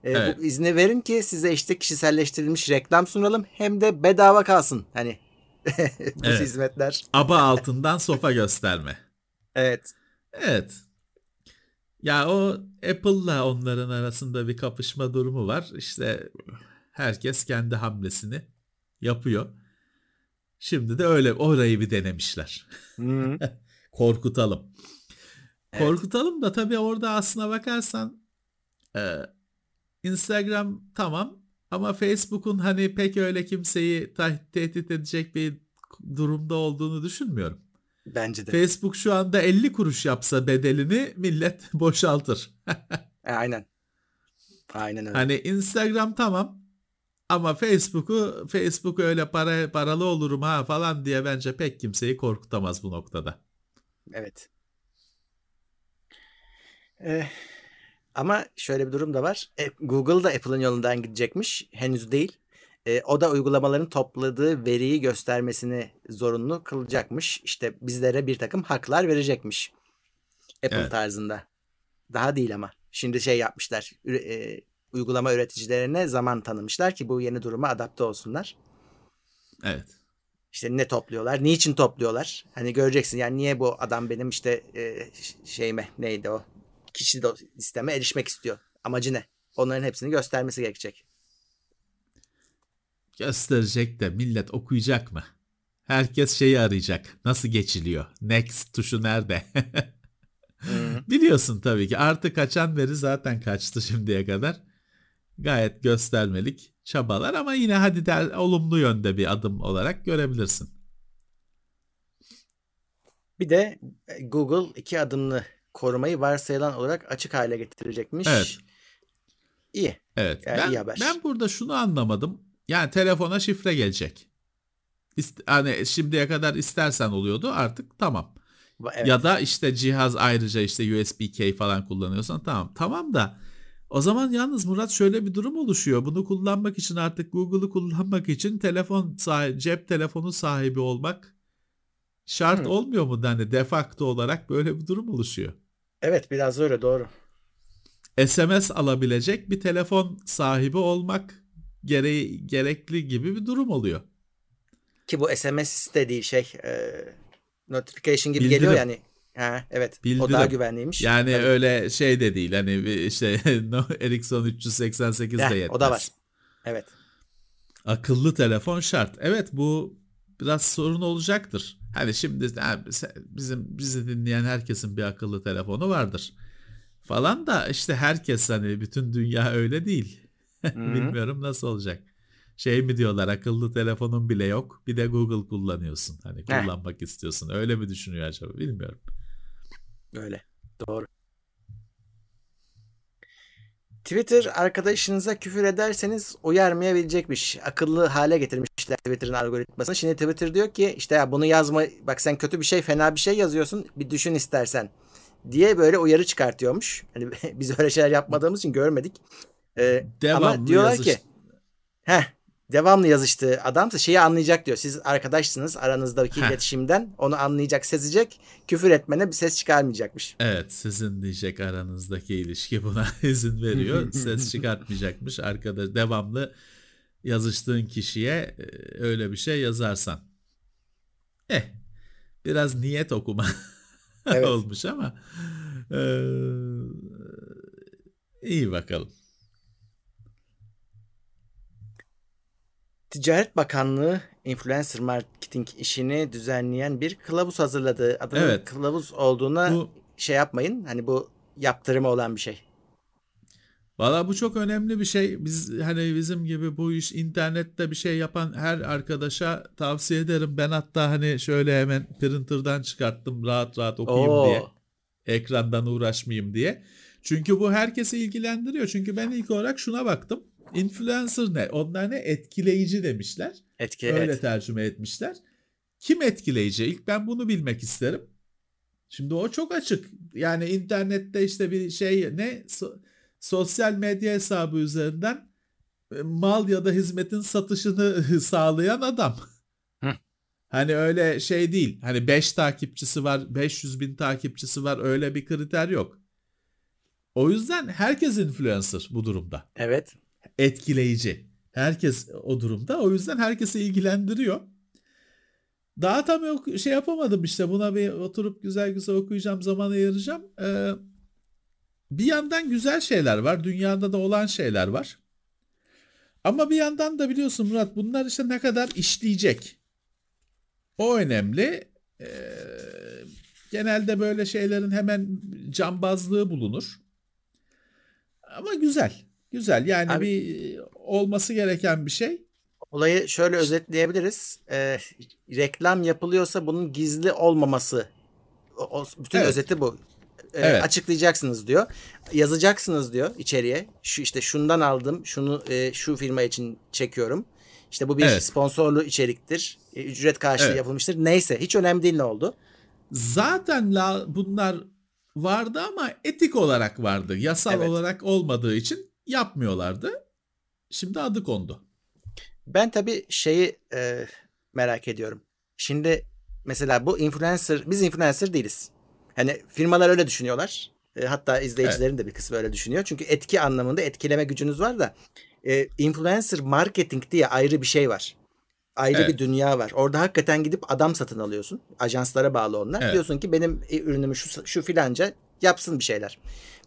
Speaker 3: Ee,
Speaker 4: Evet.
Speaker 3: Bu izni verin ki size işte kişiselleştirilmiş reklam sunalım hem de bedava kalsın. Hani bu
Speaker 4: Evet.
Speaker 3: hizmetler.
Speaker 4: Aba altından sopa gösterme.
Speaker 3: Evet.
Speaker 4: Evet. Ya o Apple'la onların arasında bir kapışma durumu var. İşte herkes kendi hamlesini yapıyor. Şimdi de öyle orayı bir denemişler. Korkutalım.
Speaker 3: Evet.
Speaker 4: Korkutalım da tabii orada aslına bakarsan e, Instagram tamam ama Facebook'un hani pek öyle kimseyi tehdit edecek bir durumda olduğunu düşünmüyorum.
Speaker 3: Bence de.
Speaker 4: Facebook şu anda 50 kuruş yapsa bedelini millet boşaltır.
Speaker 3: E, aynen. Aynen öyle.
Speaker 4: Hani Instagram tamam ama Facebook'u Facebook öyle para paralı olurum ha falan diye bence pek kimseyi korkutamaz bu noktada.
Speaker 3: Evet. Eh, ama şöyle bir durum da var. E, Google da Apple'ın yolundan gidecekmiş. Henüz değil. E, o da uygulamaların topladığı veriyi göstermesini zorunlu kılacakmış. İşte bizlere bir takım haklar verecekmiş. Apple
Speaker 4: Evet.
Speaker 3: tarzında. Daha değil ama. Şimdi şey yapmışlar. e, uygulama üreticilerine zaman tanımışlar ki bu yeni duruma adapte olsunlar.
Speaker 4: Evet.
Speaker 3: İşte ne topluyorlar, niçin topluyorlar? Hani göreceksin yani niye bu adam benim işte e, şeyime neydi o kişi listeme erişmek istiyor. Amacı ne? Onların hepsini göstermesi gerekecek.
Speaker 4: Gösterecek de millet okuyacak mı? Herkes şeyi arayacak. Nasıl geçiliyor? Next tuşu nerede? Biliyorsun tabii ki artık kaçan veri zaten kaçtı şimdiye kadar. Gayet göstermelik çabalar ama yine hadi der, olumlu yönde bir adım olarak görebilirsin.
Speaker 3: Bir de e, Google iki adımlı korumayı varsayılan olarak açık hale getirecekmiş.
Speaker 4: Evet.
Speaker 3: İyi.
Speaker 4: Evet.
Speaker 3: Yani
Speaker 4: ben,
Speaker 3: iyi haber.
Speaker 4: ben burada şunu anlamadım. Yani telefona şifre gelecek. İst- hani şimdiye kadar istersen oluyordu artık tamam.
Speaker 3: Evet.
Speaker 4: Ya da işte cihaz ayrıca işte USB-K falan kullanıyorsan tamam. Tamam da o zaman yalnız Murat şöyle bir durum oluşuyor. Bunu kullanmak için artık Google'ı kullanmak için telefon sahibi, cep telefonu sahibi olmak şart
Speaker 3: Hı.
Speaker 4: olmuyor mu? Yani de facto olarak böyle bir durum oluşuyor.
Speaker 3: Evet biraz öyle doğru.
Speaker 4: SMS alabilecek bir telefon sahibi olmak gereği, gerekli gibi bir durum oluyor.
Speaker 3: Ki bu SMS de değil şey e, notification gibi
Speaker 4: Bildirim.
Speaker 3: geliyor yani. Ha, evet. O
Speaker 4: Bildirim.
Speaker 3: daha güvenliymiş.
Speaker 4: Yani
Speaker 3: Tabii.
Speaker 4: öyle şey de değil. Hani işte no, Ericsson 388 de yetmez.
Speaker 3: o da var. Evet.
Speaker 4: Akıllı telefon şart. Evet bu biraz sorun olacaktır. Hani şimdi bizim bizi dinleyen herkesin bir akıllı telefonu vardır. Falan da işte herkes hani bütün dünya öyle değil. Bilmiyorum nasıl olacak. Şey mi diyorlar akıllı telefonun bile yok bir de Google kullanıyorsun. Hani
Speaker 3: Heh.
Speaker 4: kullanmak istiyorsun. Öyle mi düşünüyor acaba bilmiyorum.
Speaker 3: Öyle. Doğru. Twitter arkadaşınıza küfür ederseniz uyarmayabilecekmiş. Akıllı hale getirmişler Twitter'ın algoritmasını. Şimdi Twitter diyor ki işte ya bunu yazma bak sen kötü bir şey fena bir şey yazıyorsun bir düşün istersen. diye böyle uyarı çıkartıyormuş. Hani biz öyle şeyler yapmadığımız için görmedik. Ee,
Speaker 4: Devamlı
Speaker 3: ama diyorlar
Speaker 4: yazış-
Speaker 3: ki heh, devamlı yazıştığı adamsa şeyi anlayacak diyor. Siz arkadaşsınız aranızdaki
Speaker 4: Heh.
Speaker 3: iletişimden onu anlayacak, sezecek. Küfür etmene bir ses çıkarmayacakmış.
Speaker 4: Evet sizin diyecek aranızdaki ilişki buna izin veriyor. Ses çıkartmayacakmış. Arkadaş devamlı yazıştığın kişiye e, öyle bir şey yazarsan. Eh biraz niyet okuma
Speaker 3: Evet.
Speaker 4: olmuş ama e, iyi bakalım.
Speaker 3: Ticaret Bakanlığı influencer marketing işini düzenleyen bir kılavuz hazırladı. Adının
Speaker 4: Evet.
Speaker 3: kılavuz olduğuna
Speaker 4: Bu
Speaker 3: şey yapmayın. Hani bu yaptırımı olan bir şey.
Speaker 4: Valla bu çok önemli bir şey. Biz hani bizim gibi bu iş internette bir şey yapan her arkadaşa tavsiye ederim. Ben hatta hani şöyle hemen printer'dan çıkarttım rahat rahat okuyayım
Speaker 3: Oo.
Speaker 4: diye. Ekrandan uğraşmayayım diye. Çünkü bu herkesi ilgilendiriyor. Çünkü ben ilk olarak şuna baktım. Influencer ne? Onlar ne? Etkileyici demişler.
Speaker 3: Etki
Speaker 4: Öyle
Speaker 3: evet.
Speaker 4: tercüme etmişler. Kim etkileyici? İlk ben bunu bilmek isterim. Şimdi o çok açık. Yani internette işte bir şey ne So- sosyal medya hesabı üzerinden e, mal ya da hizmetin satışını sağlayan adam.
Speaker 3: Hı.
Speaker 4: Hani öyle şey değil. Hani 5 takipçisi var, 500 bin takipçisi var öyle bir kriter yok. O yüzden herkes influencer bu durumda
Speaker 3: Evet.
Speaker 4: Etkileyici. Herkes o durumda. O yüzden herkesi ilgilendiriyor. Daha tam yok, şey yapamadım işte. Buna bir oturup güzel güzel okuyacağım, zaman ayıracağım. Ee, bir yandan güzel şeyler var. Dünyada da olan şeyler var. Ama bir yandan da biliyorsun Murat bunlar işte ne kadar işleyecek. O önemli. Ee, genelde böyle şeylerin hemen cambazlığı bulunur. Ama güzel. Güzel. Yani
Speaker 3: Abi-
Speaker 4: bir olması gereken bir şey.
Speaker 3: Olayı şöyle özetleyebiliriz. Ee, reklam yapılıyorsa bunun gizli olmaması. O, o- bütün
Speaker 4: Evet.
Speaker 3: özeti bu. Ee,
Speaker 4: Evet.
Speaker 3: Açıklayacaksınız diyor. Yazacaksınız diyor içeriye. Şu işte şundan aldım. Şunu e, şu firma için çekiyorum. İşte bu bir
Speaker 4: Evet.
Speaker 3: sponsorlu içeriktir. e, Ücret karşılığı
Speaker 4: Evet.
Speaker 3: yapılmıştır. Neyse hiç önemli değil ne oldu.
Speaker 4: Zaten la, bunlar vardı ama etik olarak vardı. Yasal
Speaker 3: Evet.
Speaker 4: olarak olmadığı için yapmıyorlardı. Şimdi adı kondu.
Speaker 3: Ben tabii şeyi e, merak ediyorum. Şimdi mesela bu influencer, biz influencer değiliz. Hani firmalar öyle düşünüyorlar. E, hatta izleyicilerin de bir kısmı öyle düşünüyor. Çünkü etki anlamında etkileme gücünüz var da e, influencer marketing diye ayrı bir şey var. Ayrı
Speaker 4: Evet.
Speaker 3: bir dünya var. Orada hakikaten gidip adam satın alıyorsun. Ajanslara bağlı onlar.
Speaker 4: Evet.
Speaker 3: Diyorsun ki benim e, ürünümü şu, şu filanca yapsın bir şeyler.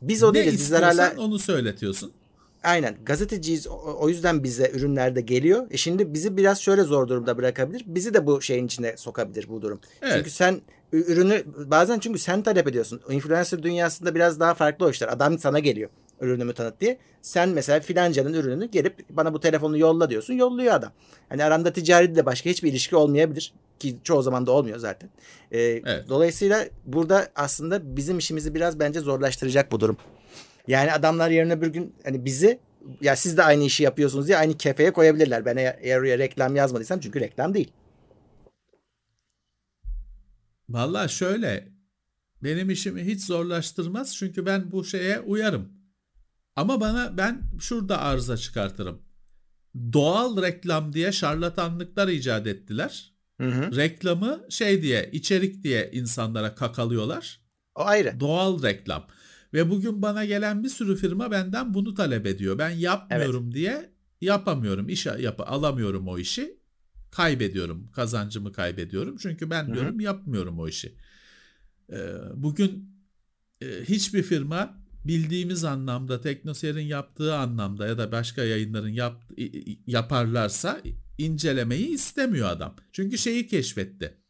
Speaker 3: Biz o
Speaker 4: ne
Speaker 3: değiliz. Bizler hala
Speaker 4: onu söyletiyorsun.
Speaker 3: Aynen gazeteciyiz o, yüzden bize ürünler de geliyor. E şimdi bizi biraz şöyle zor durumda bırakabilir. Bizi de bu şeyin içine sokabilir bu durum.
Speaker 4: Evet.
Speaker 3: Çünkü sen ürünü bazen çünkü sen talep ediyorsun. Influencer dünyasında biraz daha farklı o işler. Adam sana geliyor ürünümü tanıt diye. Sen mesela filancanın ürününü gelip bana bu telefonu yolla diyorsun. Yolluyor adam. Hani aranda ticari de başka hiçbir ilişki olmayabilir. Ki çoğu zaman da olmuyor zaten. E,
Speaker 4: Evet.
Speaker 3: Dolayısıyla burada aslında bizim işimizi biraz bence zorlaştıracak bu durum. Yani adamlar yarın öbür gün hani bizi ya siz de aynı işi yapıyorsunuz diye aynı kefeye koyabilirler. Ben eğer, oraya reklam yazmadıysam çünkü reklam değil.
Speaker 4: Vallahi şöyle benim işimi hiç zorlaştırmaz çünkü ben bu şeye uyarım. Ama bana ben şurada arıza çıkartırım. Doğal reklam diye şarlatanlıklar icat ettiler.
Speaker 3: Hı hı.
Speaker 4: Reklamı şey diye, içerik diye insanlara kakalıyorlar.
Speaker 3: O ayrı.
Speaker 4: Doğal reklam. Ve bugün bana gelen bir sürü firma benden bunu talep ediyor. Ben yapmıyorum diye yapamıyorum. İş yap alamıyorum o işi. Kaybediyorum. Kazancımı kaybediyorum. Çünkü ben
Speaker 3: Hı hı.
Speaker 4: diyorum yapmıyorum o işi. Ee, bugün e, hiçbir firma bildiğimiz anlamda Teknoseyir'in yaptığı anlamda ya da başka yayınların yap, yaparlarsa incelemeyi istemiyor adam. Çünkü şeyi keşfetti.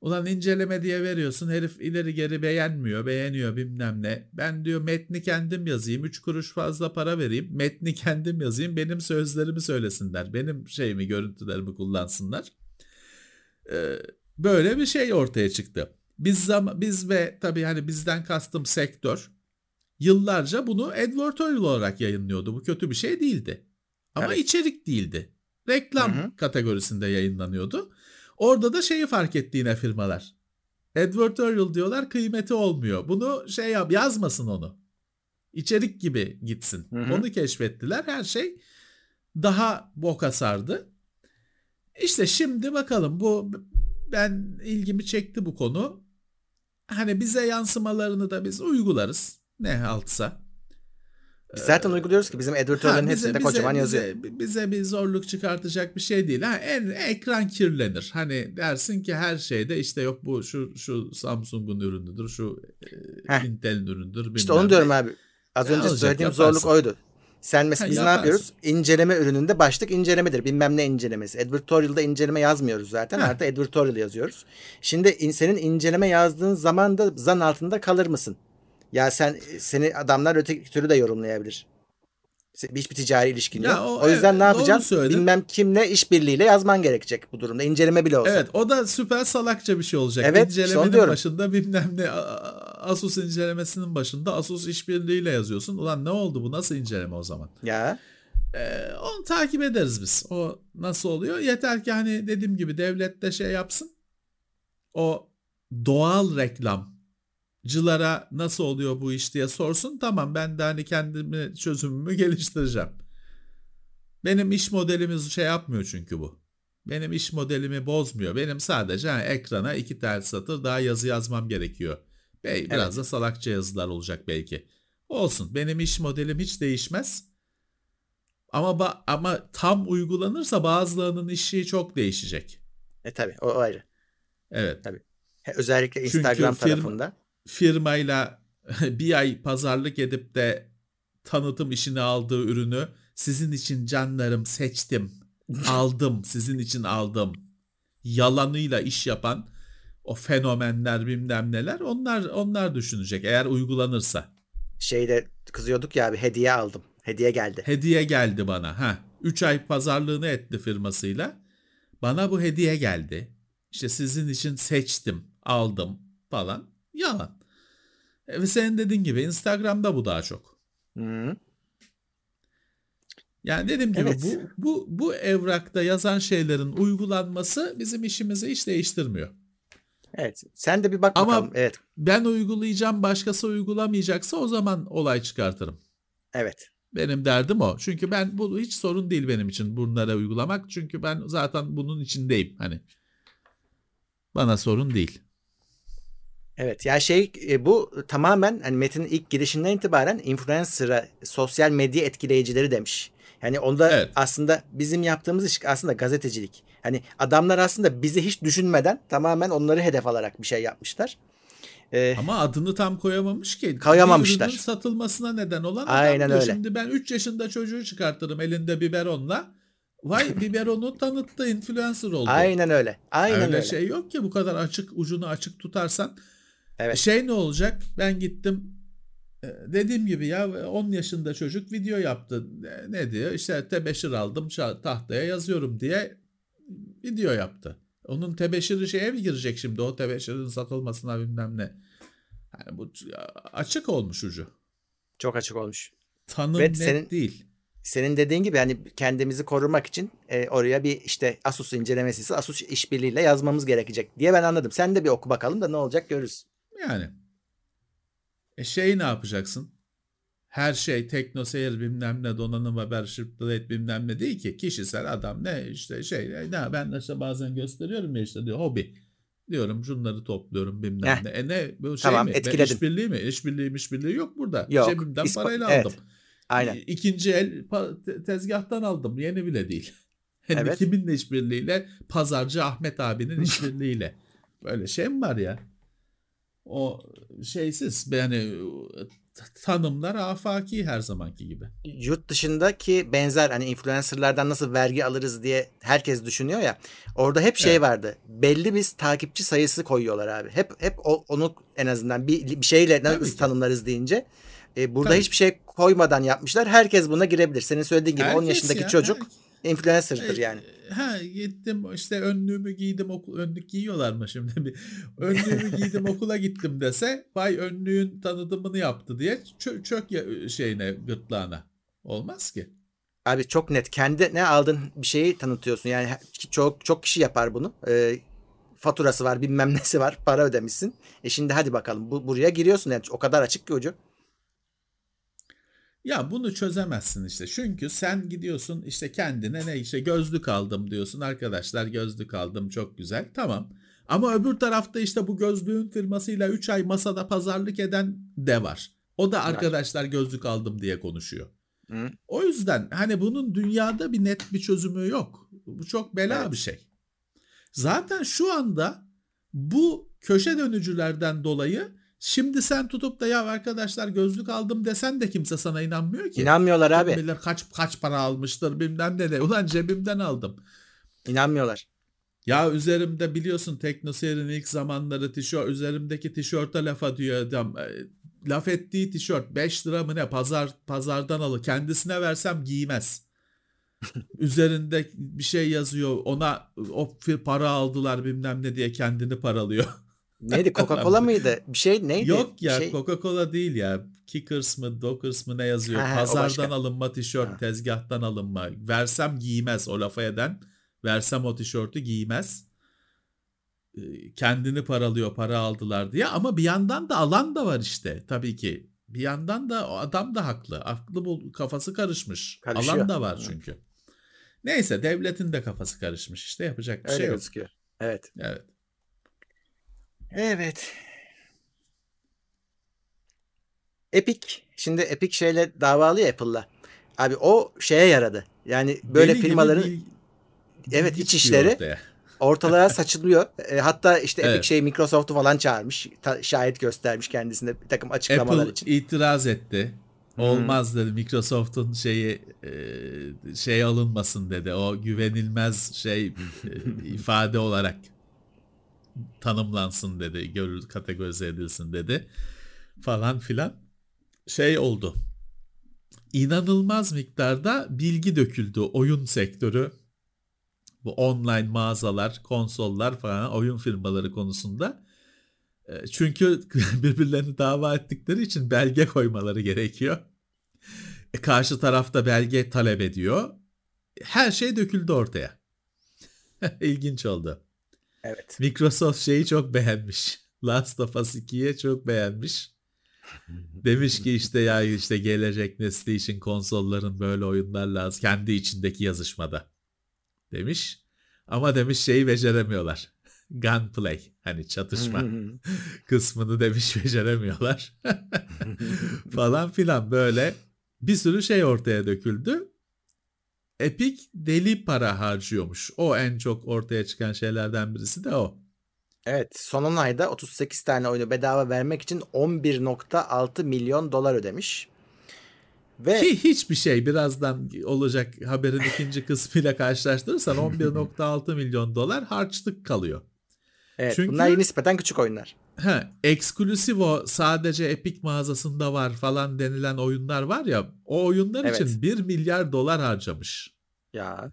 Speaker 4: Ulan inceleme diye veriyorsun herif ileri geri beğenmiyor beğeniyor bilmem ne. Ben diyor metni kendim yazayım 3 kuruş fazla para vereyim metni kendim yazayım benim sözlerimi söylesinler. Benim şeyimi görüntülerimi kullansınlar. Ee, böyle bir şey ortaya çıktı. Biz zam biz ve tabii hani bizden kastım sektör yıllarca bunu advertorial olarak yayınlıyordu. Bu kötü bir şey değildi. Ama
Speaker 3: Evet.
Speaker 4: içerik değildi. Reklam
Speaker 3: Hı hı.
Speaker 4: kategorisinde yayınlanıyordu. Orada da şeyi fark etti yine firmalar. Advertorial diyorlar kıymeti olmuyor. Bunu şey yap yazmasın onu. İçerik gibi gitsin.
Speaker 3: Hı hı.
Speaker 4: Onu keşfettiler. Her şey daha boka sardı. İşte şimdi bakalım bu ben ilgimi çekti bu konu. Hani bize yansımalarını da biz uygularız. Ne haltsa.
Speaker 3: Biz zaten uyguluyoruz ki bizim editörlerin
Speaker 4: Ha,
Speaker 3: hepsinde kocaman
Speaker 4: bize,
Speaker 3: yazıyor.
Speaker 4: Bize bir zorluk çıkartacak bir şey değil. Ha, en ekran kirlenir. Hani dersin ki her şeyde işte yok bu şu şu Samsung'un ürünüdür, şu e,
Speaker 3: Heh.
Speaker 4: Intel'in ürünüdür.
Speaker 3: İşte onu diyorum
Speaker 4: ne.
Speaker 3: abi. Az
Speaker 4: Ne
Speaker 3: önce
Speaker 4: olacak,
Speaker 3: söylediğim
Speaker 4: yaparsın.
Speaker 3: zorluk oydu. Sen mesela
Speaker 4: Ha,
Speaker 3: biz ne
Speaker 4: yaparsın.
Speaker 3: yapıyoruz? İnceleme ürününde başlık incelemedir. Bilmem ne incelemesi. Advertorial'da inceleme yazmıyoruz zaten.
Speaker 4: Heh.
Speaker 3: Artı advertorial yazıyoruz. Şimdi in- senin inceleme yazdığın zaman da zan altında kalır mısın? Ya sen seni adamlar öteki türlü de yorumlayabilir. Hiçbir ticari ilişkin
Speaker 4: Ya
Speaker 3: yok.
Speaker 4: o-
Speaker 3: O, yüzden
Speaker 4: evet,
Speaker 3: ne yapacaksın? Bilmem kimle işbirliğiyle yazman gerekecek bu durumda. İnceleme bile olsa.
Speaker 4: Evet o da süper salakça bir şey olacak.
Speaker 3: Evet,
Speaker 4: İncelemenin başında bilmem ne Asus incelemesinin başında Asus işbirliğiyle yazıyorsun. Ulan ne oldu bu nasıl inceleme o zaman?
Speaker 3: Ya
Speaker 4: Ee, onu takip ederiz biz. O nasıl oluyor? Yeter ki hani dediğim gibi devlet de şey yapsın. O doğal reklamcılara nasıl oluyor bu iş diye sorsun. Tamam ben de hani kendimi çözümümü geliştireceğim. Benim iş modelimiz şey yapmıyor çünkü bu. Benim iş modelimi bozmuyor. Benim sadece hani ekrana iki tane satır daha yazı yazmam gerekiyor. Be- Biraz
Speaker 3: Evet.
Speaker 4: da salakça yazılar olacak belki. Olsun. Benim iş modelim hiç değişmez. Ama ama tam uygulanırsa bazılarının işi çok değişecek.
Speaker 3: e tabi o ayrı.
Speaker 4: Evet.
Speaker 3: He, Özellikle
Speaker 4: Çünkü
Speaker 3: Instagram
Speaker 4: firma-
Speaker 3: tarafında.
Speaker 4: Firmayla bir ay pazarlık edip de tanıtım işini aldığı ürünü sizin için canlarım seçtim. Aldım. Sizin için aldım. Yalanıyla iş yapan o fenomenler bilmem neler onlar onlar düşünecek eğer uygulanırsa.
Speaker 3: Şeyde kızıyorduk ya abi hediye aldım. Hediye geldi.
Speaker 4: Hediye geldi bana. Ha, 3 ay pazarlığını etti firmasıyla. Bana bu hediye geldi. İşte sizin için seçtim, aldım falan. Yalan. E, Ve senin dediğin gibi Instagram'da bu daha çok.
Speaker 3: Hı.
Speaker 4: Yani dediğim gibi
Speaker 3: Evet.
Speaker 4: bu bu bu evrakta yazan şeylerin uygulanması bizim işimizi hiç değiştirmiyor.
Speaker 3: Evet. Sen de bir bak
Speaker 4: Ama-
Speaker 3: bakalım. Evet.
Speaker 4: Ben uygulayacağım, başkası uygulamayacaksa o zaman olay çıkartırım.
Speaker 3: Evet.
Speaker 4: Benim derdim o. Çünkü ben bu hiç sorun değil benim için bunlara uygulamak. Çünkü ben zaten bunun içindeyim. Hani bana sorun değil.
Speaker 3: Evet. Ya şey e, bu tamamen hani Metin'in ilk girişinden itibaren influencer'a sosyal medya etkileyicileri demiş. Yani onda
Speaker 4: Evet.
Speaker 3: aslında bizim yaptığımız iş aslında gazetecilik. Hani adamlar aslında bizi hiç düşünmeden tamamen onları hedef alarak bir şey yapmışlar. Ee,
Speaker 4: Ama adını tam koyamamış ki.
Speaker 3: Koyamamışlar.
Speaker 4: Bir satılmasına neden olan adam
Speaker 3: Aynen
Speaker 4: diyor.
Speaker 3: öyle.
Speaker 4: Şimdi ben 3 yaşında çocuğu çıkartırım elinde biberonla. Vay biberonu tanıttı influencer oldu.
Speaker 3: aynen öyle. Aynen
Speaker 4: öyle,
Speaker 3: öyle.
Speaker 4: şey yok ki bu kadar açık ucunu açık tutarsan.
Speaker 3: Evet.
Speaker 4: Şey ne olacak? Ben gittim e, dediğim gibi ya 10 yaşında çocuk video yaptı. Ne- diyor? İşte tebeşir aldım tahtaya yazıyorum diye video yaptı. Onun tebeşiri şeye mi girecek şimdi o tebeşirin satılmasına bilmem ne. Yani bu açık olmuş ucu.
Speaker 3: Çok açık olmuş.
Speaker 4: Tanım
Speaker 3: Ve
Speaker 4: net
Speaker 3: senin-
Speaker 4: değil.
Speaker 3: Senin dediğin gibi hani kendimizi korumak için e, oraya bir işte Asus incelemesi ise Asus işbirliğiyle yazmamız gerekecek diye ben anladım. Sen de bir oku bakalım da ne olacak görürüz.
Speaker 4: Yani. E şey ne yapacaksın? Her şey teknoseyir bilmem ne donanım haber şirket bilmem ne değil ki. Kişisel adam ne işte şey ne ben işte bazen gösteriyorum ya işte diyor hobi. Diyorum şunları topluyorum bilmem
Speaker 3: Heh.
Speaker 4: ne. E ne bu şey
Speaker 3: Tamam,
Speaker 4: mi? Ben
Speaker 3: etkiledin.
Speaker 4: işbirliği mi? İşbirliği işbirliği yok burada.
Speaker 3: Yok,
Speaker 4: Cebimden
Speaker 3: ispa-
Speaker 4: parayla
Speaker 3: evet.
Speaker 4: aldım.
Speaker 3: Aynen.
Speaker 4: İkinci el tezgahtan aldım. Yeni bile değil. Hem
Speaker 3: Evet.
Speaker 4: kiminle işbirliğiyle? Pazarcı Ahmet abinin işbirliğiyle. Böyle şey mi var ya? O şeysiz yani tanımlar afaki her zamanki gibi.
Speaker 3: Yurt dışındaki benzer hani influencerlardan nasıl vergi alırız diye herkes düşünüyor ya. Orada hep şey
Speaker 4: Evet.
Speaker 3: vardı. Belli bir takipçi sayısı koyuyorlar abi. Hep hep onu en azından bir, bir şeyle
Speaker 4: Tabii
Speaker 3: nasıl
Speaker 4: ki.
Speaker 3: tanımlarız deyince. E, burada
Speaker 4: Tabii.
Speaker 3: hiçbir şey koymadan yapmışlar. Herkes buna girebilir. Senin söylediğin gibi 10
Speaker 4: Herkes
Speaker 3: yaşındaki
Speaker 4: ya,
Speaker 3: çocuk
Speaker 4: her-
Speaker 3: influencer'dır
Speaker 4: E,
Speaker 3: yani.
Speaker 4: Ha gittim işte önlüğümü giydim okul önlük giyiyorlar mı şimdi bir önlüğümü giydim okula gittim dese vay önlüğün tanıtımını yaptı diye çö- çök ya- şeyine gırtlağına. Olmaz ki.
Speaker 3: Abi çok net. Kendi ne aldın bir şeyi tanıtıyorsun. Yani çok çok kişi yapar bunu. Ee, faturası var bilmem nesi var para ödemişsin. E şimdi hadi bakalım bu, buraya giriyorsun yani o kadar açık ki ucu.
Speaker 4: Ya bunu çözemezsin işte. Çünkü sen gidiyorsun işte kendine ne işte gözlük aldım diyorsun. Arkadaşlar gözlük aldım çok güzel. Tamam. Ama öbür tarafta işte bu gözlüğün firmasıyla 3 ay masada pazarlık eden de var. O da arkadaşlar gözlük aldım diye konuşuyor.
Speaker 3: Hı.
Speaker 4: O yüzden hani bunun dünyada bir net bir çözümü yok. Bu çok bela
Speaker 3: Evet.
Speaker 4: bir şey. Zaten şu anda bu köşe dönücülerden dolayı şimdi sen tutup da ya arkadaşlar gözlük aldım desen de kimse sana inanmıyor ki.
Speaker 3: İnanmıyorlar
Speaker 4: Kim
Speaker 3: abi.
Speaker 4: bilir kaç kaç para almıştır bilmem ne de. Ulan cebimden aldım.
Speaker 3: İnanmıyorlar.
Speaker 4: Ya üzerimde biliyorsun TeknoSeyir'in ilk zamanları tişört üzerimdeki tişörte laf ediyor adam. E, Laf ettiği tişört 5 lira mı ne pazar pazardan alı kendisine versem giymez. Üzerinde bir şey yazıyor ona o para aldılar bilmem ne diye kendini paralıyor.
Speaker 3: Neydi Coca-Cola mıydı? Bir şey neydi?
Speaker 4: Yok ya
Speaker 3: Şey-
Speaker 4: Coca-Cola değil ya. Kickers mı Dockers mı ne yazıyor.
Speaker 3: Ha,
Speaker 4: Pazardan alınma tişört,
Speaker 3: Ha.
Speaker 4: tezgahtan alınma. Versem giymez o lafa eden. Versem o tişörtü giymez. Ee, Kendini paralıyor para aldılar diye. Ama bir yandan da alan da var işte tabii ki. Bir yandan da o adam da haklı. Aklı bul, kafası karışmış.
Speaker 3: Karışıyor.
Speaker 4: Alan da var
Speaker 3: Hı.
Speaker 4: çünkü. Neyse devletin de kafası karışmış işte yapacak bir
Speaker 3: Öyle
Speaker 4: şey yok.
Speaker 3: gözüküyor. Evet.
Speaker 4: Evet.
Speaker 3: Evet. Epic. Şimdi Epic şeyle davalı ya Apple'la. Abi o şeye yaradı. Yani böyle
Speaker 4: Deli
Speaker 3: firmaların
Speaker 4: bil-
Speaker 3: evet iç işleri
Speaker 4: ortaya.
Speaker 3: ortalığa saçılıyor. E, hatta işte Epic
Speaker 4: Evet.
Speaker 3: şey Microsoft'u falan çağırmış. Ta- şahit göstermiş kendisine bir takım açıklamalar
Speaker 4: Apple
Speaker 3: için.
Speaker 4: itiraz etti. Olmaz dedi Microsoft'un şeyi e, şey alınmasın dedi. O güvenilmez şey e, ifade olarak tanımlansın dedi. Görül kategorize edilsin dedi. Falan filan. Şey oldu. İnanılmaz miktarda bilgi döküldü oyun sektörü. Bu online mağazalar, konsollar falan oyun firmaları konusunda. E, Çünkü birbirlerini dava ettikleri için belge koymaları gerekiyor. E, karşı tarafta belge talep ediyor. Her şey döküldü ortaya. İlginç oldu.
Speaker 3: Evet.
Speaker 4: Microsoft şeyi çok beğenmiş. Last of Us 2'ye çok beğenmiş. Demiş ki işte ya işte gelecek nesli için konsolların böyle oyunlar lazım. Kendi içindeki yazışmada. Demiş. Ama demiş şeyi beceremiyorlar. Gunplay. Hani çatışma kısmını demiş beceremiyorlar. Falan filan böyle bir sürü şey ortaya döküldü. Epic deli para harcıyormuş. O en çok ortaya çıkan şeylerden birisi de o.
Speaker 3: Evet son 10 ayda 38 tane oyunu bedava vermek için 11.6 milyon dolar ödemiş. Ve
Speaker 4: Ki hiçbir şey birazdan olacak haberin ikinci kısmıyla karşılaştırırsan 11.6 milyon dolar harçlık kalıyor.
Speaker 3: evet,
Speaker 4: çünkü-
Speaker 3: bunlar nispeten küçük oyunlar.
Speaker 4: Ha, eksklusif o sadece Epic mağazasında var falan denilen oyunlar var ya o oyunlar
Speaker 3: Evet.
Speaker 4: için 1 milyar dolar harcamış.
Speaker 3: Ya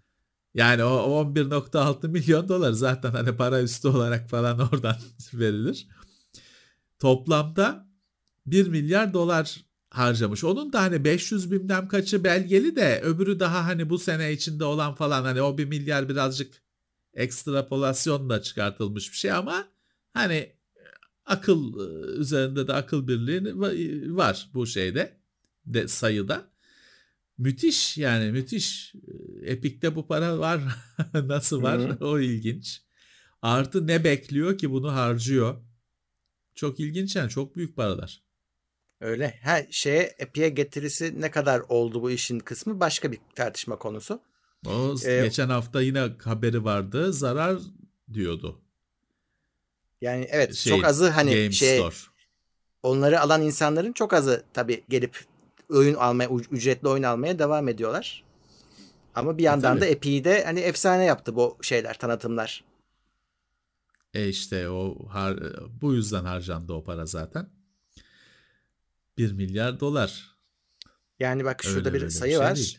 Speaker 4: Yani o o 11.6 milyon dolar zaten hani para üstü olarak falan oradan verilir. Toplamda 1 milyar dolar harcamış. Onun da hani 500 bilmem kaçı belgeli de öbürü daha hani bu sene içinde olan falan hani o 1 milyar birazcık ekstrapolasyonla çıkartılmış bir şey ama hani akıl e, üzerinde de akıl birliği va- var bu şeyde de sayıda. Müthiş yani müthiş. Epic'te bu para var. Nasıl var?
Speaker 3: Hı
Speaker 4: O ilginç. Artı ne bekliyor ki bunu harcıyor? Çok ilginç yani çok büyük paralar.
Speaker 3: öyle. Ha şeye Epic'e getirisi ne kadar oldu bu işin kısmı başka bir tartışma konusu.
Speaker 4: O
Speaker 3: Ee,
Speaker 4: geçen hafta yine haberi vardı. Zarar diyordu.
Speaker 3: Yani evet
Speaker 4: Şey,
Speaker 3: çok azı hani
Speaker 4: Game
Speaker 3: şey
Speaker 4: Store.
Speaker 3: onları alan insanların çok azı tabii gelip oyun almaya ücretli oyun almaya devam ediyorlar. Ama bir yandan
Speaker 4: tabii.
Speaker 3: da Epic'i de hani efsane yaptı bu şeyler tanıtımlar.
Speaker 4: E işte o har, bu yüzden harcandı o para zaten. 1 milyar dolar.
Speaker 3: Yani bak şurada
Speaker 4: Öyle
Speaker 3: bir sayı
Speaker 4: şey
Speaker 3: var.
Speaker 4: değil.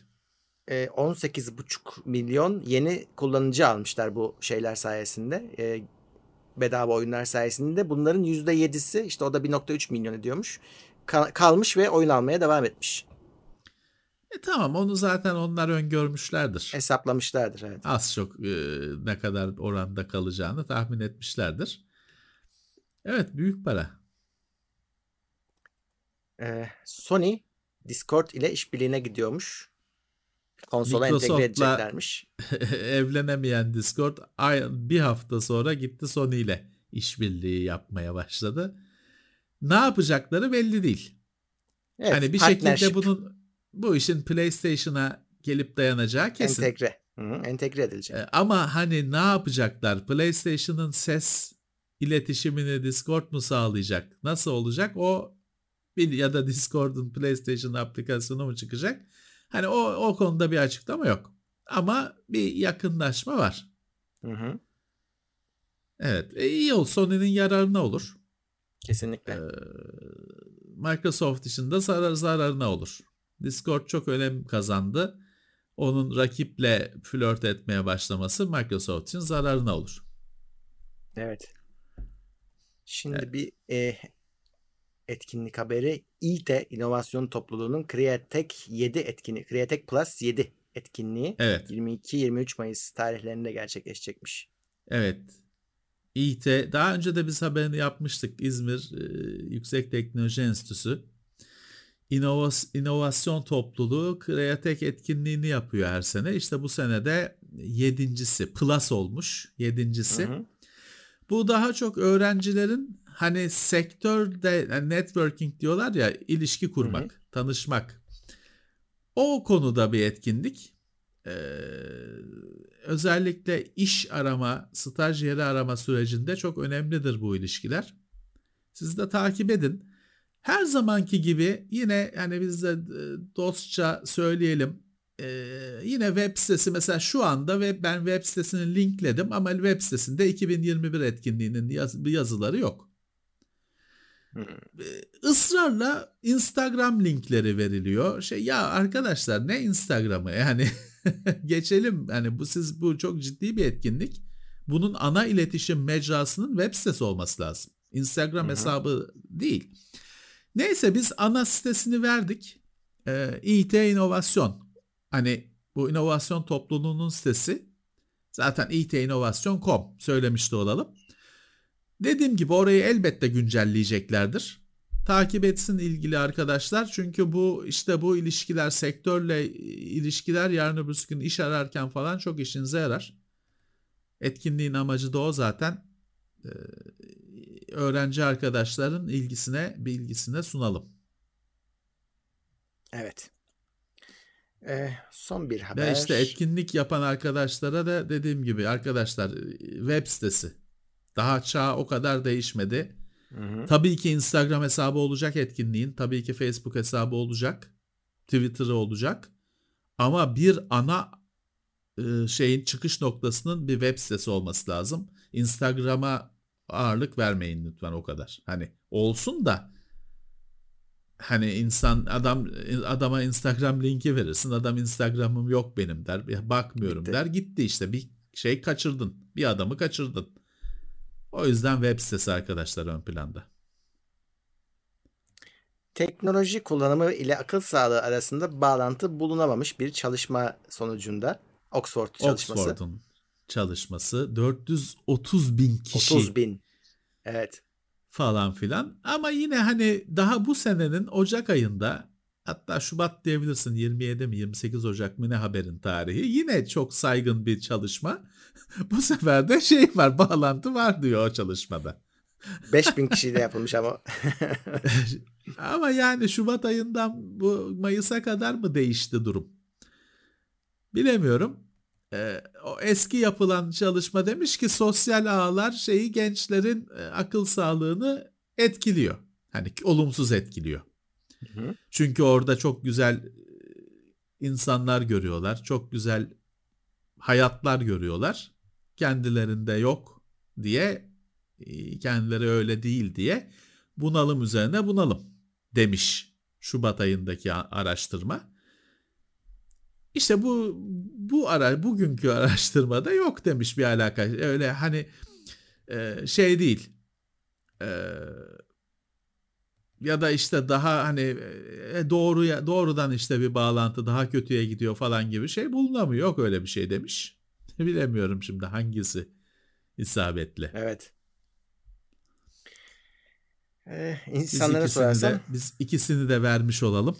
Speaker 3: Ee, 18,5 milyon yeni kullanıcı almışlar bu şeyler sayesinde. Bedava oyunlar sayesinde. Bunların %7'si işte o da 1.3 milyon ediyormuş. Ka- kalmış ve oyun almaya devam etmiş.
Speaker 4: E tamam onu zaten onlar öngörmüşlerdir.
Speaker 3: Hesaplamışlardır evet.
Speaker 4: Az çok e, ne kadar oranda kalacağını tahmin etmişlerdir. Evet büyük para.
Speaker 3: Ee, Sony Discord ile işbirliğine gidiyormuş. Konsola entegre edeceklermiş.
Speaker 4: Evlenemeyen Discord bir hafta sonra gitti Sony ile işbirliği yapmaya başladı. Ne yapacakları belli değil.
Speaker 3: Evet,
Speaker 4: hani bir şekilde bunun bu işin PlayStation'a gelip dayanacağı kesin.
Speaker 3: entegre. Hı entegre edilecek.
Speaker 4: E, Ama hani ne yapacaklar? PlayStation'ın ses iletişimini Discord mu sağlayacak? Nasıl olacak? O ya da Discord'un PlayStation aplikasyonu mu çıkacak? Hani o o konuda bir açıklama yok. Ama bir yakınlaşma var.
Speaker 3: Hı hı,
Speaker 4: Evet. E, iyi ol. Sony'nin yararına olur.
Speaker 3: kesinlikle.
Speaker 4: Ee, Microsoft için de zarar, zararına olur. Discord çok önem kazandı. Onun rakiple flört etmeye başlaması Microsoft için zararına olur.
Speaker 3: Evet. Şimdi bir e, etkinlik haberi. İTE İnovasyon Topluluğu'nun Createch 7 etkinliği, Createch Plus 7 etkinliği
Speaker 4: Evet.
Speaker 3: 22-23 Mayıs tarihlerinde gerçekleşecekmiş.
Speaker 4: Evet. İT daha önce de biz haberini yapmıştık. İzmir e, Yüksek Teknoloji Enstitüsü İnovas- inovasyon topluluğu Kreatek etkinliğini yapıyor her sene. İşte bu sene de yedincisi plus olmuş yedincisi.
Speaker 3: Hı hı.
Speaker 4: Bu daha çok öğrencilerin hani sektörde yani networking diyorlar ya ilişki kurmak, tanışmak. O konuda bir etkinlik. Ee, özellikle iş arama, staj yeri arama sürecinde çok önemlidir bu ilişkiler. Siz de takip edin. Her zamanki gibi yine hani biz de e, dostça söyleyelim. Ee, yine web sitesi mesela şu anda ve ben web sitesini linkledim ama web sitesinde 2021 etkinliğinin yaz- yazıları yok. Ee, ısrarla Instagram linkleri veriliyor. Şey ya arkadaşlar ne Instagram'ı yani geçelim hani bu siz bu çok ciddi bir etkinlik. Bunun ana iletişim mecrasının web sitesi olması lazım. Instagram
Speaker 3: Hı hı.
Speaker 4: hesabı değil. Neyse biz ana sitesini verdik. Ee, İT İnovasyon. Hani bu inovasyon topluluğunun sitesi. Zaten itinovasyon.com söylemiş de olalım. Dediğim gibi orayı elbette güncelleyeceklerdir. Takip etsin ilgili arkadaşlar. Çünkü bu işte bu ilişkiler sektörle ilişkiler yarın öbür gün iş ararken falan çok işinize yarar. Etkinliğin amacı da o zaten. Ee, öğrenci arkadaşların ilgisine bilgisine sunalım.
Speaker 3: Evet. Ee, son bir haber.
Speaker 4: Ve işte etkinlik yapan arkadaşlara da dediğim gibi arkadaşlar web sitesi. Daha çağ o kadar değişmedi.
Speaker 3: Hı hı.
Speaker 4: Tabii ki Instagram hesabı olacak etkinliğin. Tabii ki Facebook hesabı olacak. Twitter'ı olacak. Ama bir ana e, şeyin çıkış noktasının bir web sitesi olması lazım. Instagram'a ağırlık vermeyin lütfen o kadar. Hani olsun da hani insan adam adama Instagram linki verirsin. Adam Instagram'ım yok benim der. "Ya Bakmıyorum
Speaker 3: Gitti.
Speaker 4: der. Gitti işte bir şey kaçırdın. Bir adamı kaçırdın. O yüzden web sitesi arkadaşlar ön planda.
Speaker 3: Teknoloji kullanımı ile akıl sağlığı arasında bağlantı bulunamamış bir çalışma sonucunda Oxford çalışması.
Speaker 4: Oxford'un çalışması 430 bin kişi
Speaker 3: 30 bin. Evet.
Speaker 4: falan filan. Ama yine hani daha bu senenin Ocak ayında hatta Şubat diyebilirsin 27 mi 28 Ocak mı ne haberin tarihi. Yine çok saygın bir çalışma. bu sefer de şey var bağlantı var diyor o çalışmada.
Speaker 3: 5000 kişiyle yapılmış ama.
Speaker 4: Ama yani Şubat ayından bu Mayıs'a kadar mı değişti durum? Bilemiyorum. Ee, o eski yapılan çalışma demiş ki sosyal ağlar şeyi gençlerin e, akıl sağlığını etkiliyor. Hani olumsuz etkiliyor.
Speaker 3: Hı.
Speaker 4: Çünkü orada çok güzel e, insanlar görüyorlar. Çok güzel hayatlar görüyorlar. Kendilerinde yok diye e, kendileri öyle değil diye bunalım üzerine bunalım demiş Şubat ayındaki araştırma. İşte bu bu ara bugünkü araştırmada yok demiş bir alaka. Öyle hani e, şey değil. E, ya da işte daha hani e, doğruya doğrudan işte bir bağlantı daha kötüye gidiyor falan gibi şey bulunamıyor. Yok öyle bir şey demiş. Bilemiyorum şimdi hangisi isabetli.
Speaker 3: Evet. Ee,
Speaker 4: Biz
Speaker 3: insanlara
Speaker 4: ikisini
Speaker 3: sorarsam
Speaker 4: de, biz ikisini de vermiş olalım.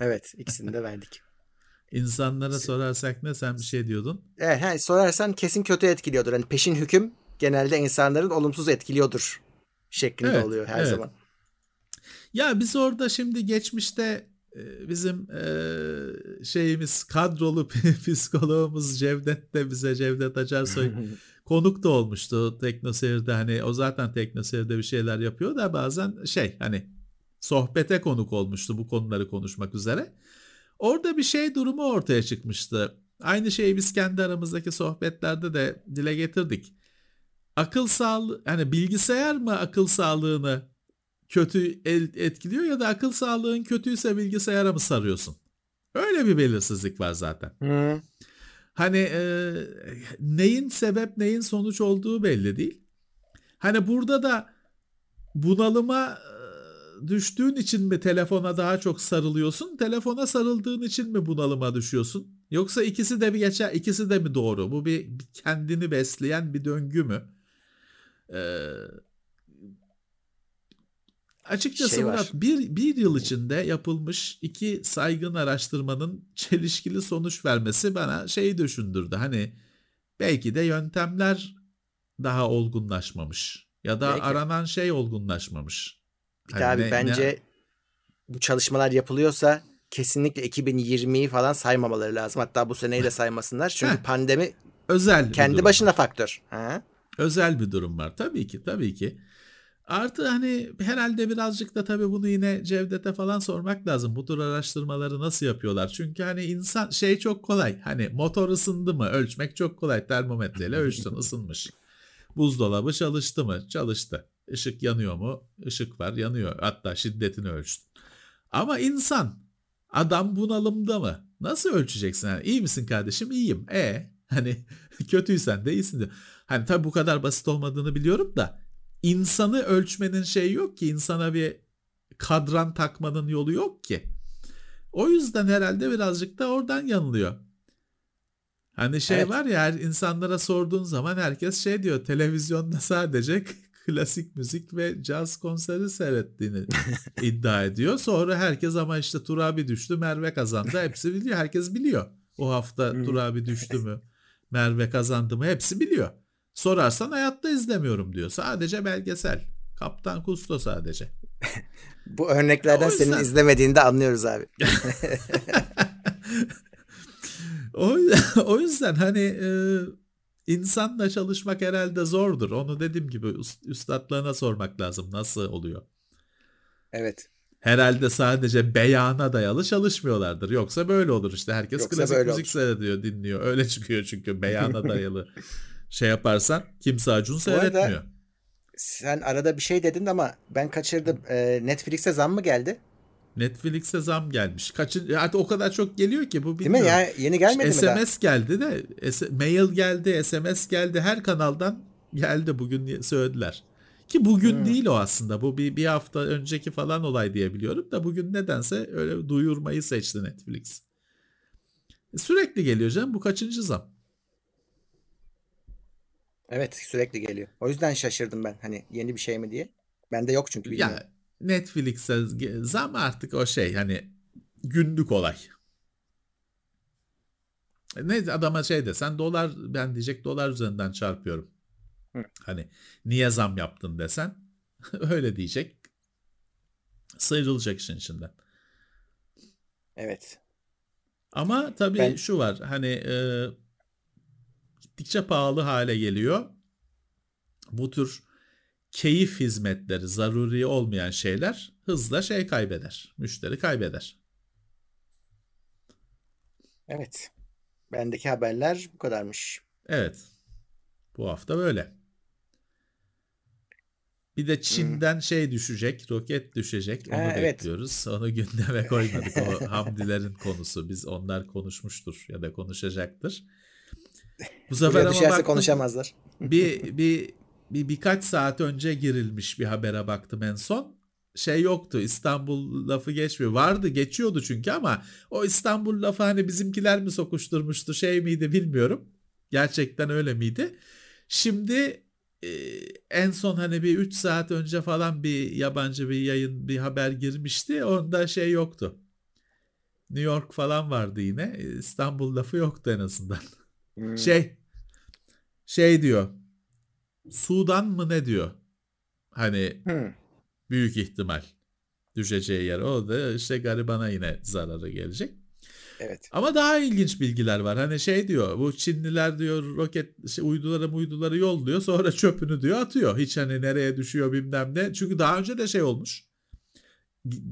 Speaker 3: evet ikisini de verdik.
Speaker 4: İnsanlara sorarsak ne sen bir şey diyordun?
Speaker 3: Evet, he, sorarsan kesin kötü etkiliyordur. Hani peşin hüküm genelde insanların olumsuz etkiliyordur şeklinde
Speaker 4: Evet,
Speaker 3: oluyor her
Speaker 4: evet.
Speaker 3: zaman.
Speaker 4: Ya biz orada şimdi geçmişte e, bizim e, şeyimiz kadrolu psikologumuz Cevdet de bize Cevdet Acarsoy konuk da olmuştu Teknoseyir'de hani o zaten Teknoseyir'de bir şeyler yapıyor da bazen şey hani sohbete konuk olmuştu bu konuları konuşmak üzere. Orada bir şey durumu ortaya çıkmıştı. Aynı şeyi biz kendi aramızdaki sohbetlerde de dile getirdik. Akıl sağlığı hani bilgisayar mı akıl sağlığını kötü etkiliyor ya da akıl sağlığın kötüyse bilgisayara mı sarıyorsun? Öyle bir belirsizlik var zaten.
Speaker 3: Hı.
Speaker 4: Hani e, neyin sebep neyin sonuç olduğu belli değil. Hani burada da bunalıma e, düştüğün için mi telefona daha çok sarılıyorsun? Telefona sarıldığın için mi bunalıma düşüyorsun? Yoksa ikisi de bir geçer, ikisi de mi doğru? Bu bir, bir kendini besleyen bir döngü mü? Ee, açıkçası
Speaker 3: Şey var.
Speaker 4: Murat bir, bir yıl içinde yapılmış iki saygın araştırmanın çelişkili sonuç vermesi bana şeyi düşündürdü. Hani belki de yöntemler daha olgunlaşmamış ya da
Speaker 3: Belki.
Speaker 4: aranan şey olgunlaşmamış.
Speaker 3: Bir
Speaker 4: Hani
Speaker 3: abi
Speaker 4: ne-
Speaker 3: bence
Speaker 4: ne-
Speaker 3: bu çalışmalar yapılıyorsa kesinlikle 2020'yi falan saymamaları lazım. Hatta bu seneyi de saymasınlar. Çünkü
Speaker 4: Heh.
Speaker 3: pandemi
Speaker 4: özel
Speaker 3: kendi başına
Speaker 4: var.
Speaker 3: faktör. Ha?
Speaker 4: özel bir durum var. Tabii ki, tabii ki. Artı hani herhalde birazcık da tabii bunu yine Cevdet'e falan sormak lazım. Bu tür araştırmaları nasıl yapıyorlar? Çünkü hani insan şey çok kolay. Hani motor ısındı mı ölçmek çok kolay. Termometreyle ölçtün ısınmış. Buzdolabı çalıştı mı? Çalıştı. Işık yanıyor mu? Işık var yanıyor. Hatta şiddetini ölçtün. Ama insan adam bunalımda mı? Nasıl ölçeceksin? Yani, iyi misin kardeşim? İyiyim. E hani kötüysen de iyisin diyor. Hani tabii bu kadar basit olmadığını biliyorum da insanı ölçmenin şeyi yok ki insana bir kadran takmanın yolu yok ki. O yüzden herhalde birazcık da oradan yanılıyor. Hani şey
Speaker 3: Evet.
Speaker 4: var ya insanlara sorduğun zaman herkes şey diyor televizyonda sadece klasik müzik ve caz konseri seyrettiğini iddia ediyor. Sonra herkes ama işte Turabi düştü Merve kazandı hepsi biliyor. Herkes biliyor. O hafta
Speaker 3: Hmm.
Speaker 4: Turabi düştü mü Merve kazandı mı hepsi biliyor. Sorarsan hayatta izlemiyorum diyor. Sadece belgesel. Kaptan Kusto sadece.
Speaker 3: Bu örneklerden
Speaker 4: yüzden-
Speaker 3: senin izlemediğini de anlıyoruz abi.
Speaker 4: O, o yüzden hani e, insanla çalışmak herhalde zordur. Onu dediğim gibi üst- üstadlarına sormak lazım nasıl oluyor.
Speaker 3: Evet.
Speaker 4: Herhalde sadece beyana dayalı çalışmıyorlardır. Yoksa böyle olur işte. Herkes
Speaker 3: Yoksa
Speaker 4: klasik müzik
Speaker 3: olur.
Speaker 4: seyrediyor, dinliyor. Öyle çıkıyor çünkü beyana dayalı şey yaparsan kimse Acun
Speaker 3: arada-
Speaker 4: seyretmiyor.
Speaker 3: Sen arada bir şey dedin ama ben kaçırdım. Ee, Netflix'e zam mı geldi?
Speaker 4: Netflix'e zam gelmiş. Kaçın artık o kadar çok geliyor ki bu
Speaker 3: Değil mi?
Speaker 4: bilmiyorum.
Speaker 3: Ya yeni gelmedi mi daha?
Speaker 4: SMS geldi de mail geldi, SMS geldi. Her kanaldan geldi bugün söylediler. Ki bugün
Speaker 3: Hmm.
Speaker 4: değil o aslında. Bu bir, bir hafta önceki falan olay diye biliyorum da bugün nedense öyle duyurmayı seçti Netflix. Sürekli geliyor canım. Bu kaçıncı zam?
Speaker 3: Evet sürekli geliyor. O yüzden şaşırdım ben. Hani yeni bir şey mi diye. Bende yok çünkü bilmiyorum.
Speaker 4: Ya Netflix'e zam artık o şey hani günlük olay. Ne adama şey desen dolar ben diyecek dolar üzerinden çarpıyorum.
Speaker 3: Hı.
Speaker 4: Hani niye zam yaptın desen öyle diyecek. Sıyrılacak işin içinden.
Speaker 3: Evet.
Speaker 4: Ama tabii
Speaker 3: Ben-
Speaker 4: şu var hani e, gittikçe pahalı hale geliyor. Bu tür keyif hizmetleri, zaruri olmayan şeyler hızla şey kaybeder. Müşteri kaybeder.
Speaker 3: Evet. Bendeki haberler bu kadarmış.
Speaker 4: Evet. Bu hafta böyle. Bir de Çin'den şey düşecek, roket düşecek. Onu
Speaker 3: Ha, evet.
Speaker 4: bekliyoruz. Onu gündeme koymadık. O Hamdilerin konusu. Biz onlar konuşmuştur ya da konuşacaktır. Bu sefer ama
Speaker 3: düşerse
Speaker 4: baktım,
Speaker 3: konuşamazlar.
Speaker 4: bir, bir, bir birkaç saat önce girilmiş bir habere baktım en son. şey yoktu. İstanbul lafı geçmiyor. Vardı geçiyordu çünkü ama o İstanbul lafı hani bizimkiler mi sokuşturmuştu şey miydi bilmiyorum. Gerçekten öyle miydi? Şimdi e, en son hani bir 3 saat önce falan bir yabancı bir yayın bir haber girmişti. Onda şey yoktu. New York falan vardı yine. İstanbul lafı yoktu en azından. Hmm. Şey şey diyor. Sudan mı ne diyor? Hani hmm. büyük ihtimal düşeceği yer. O da işte garibana yine zararı gelecek.
Speaker 3: Evet.
Speaker 4: Ama daha ilginç bilgiler var. Hani şey diyor bu Çinliler diyor roket şey, uyduları uyduları yolluyor sonra çöpünü diyor atıyor. Hiç hani nereye düşüyor bilmem ne. Çünkü daha önce de şey olmuş.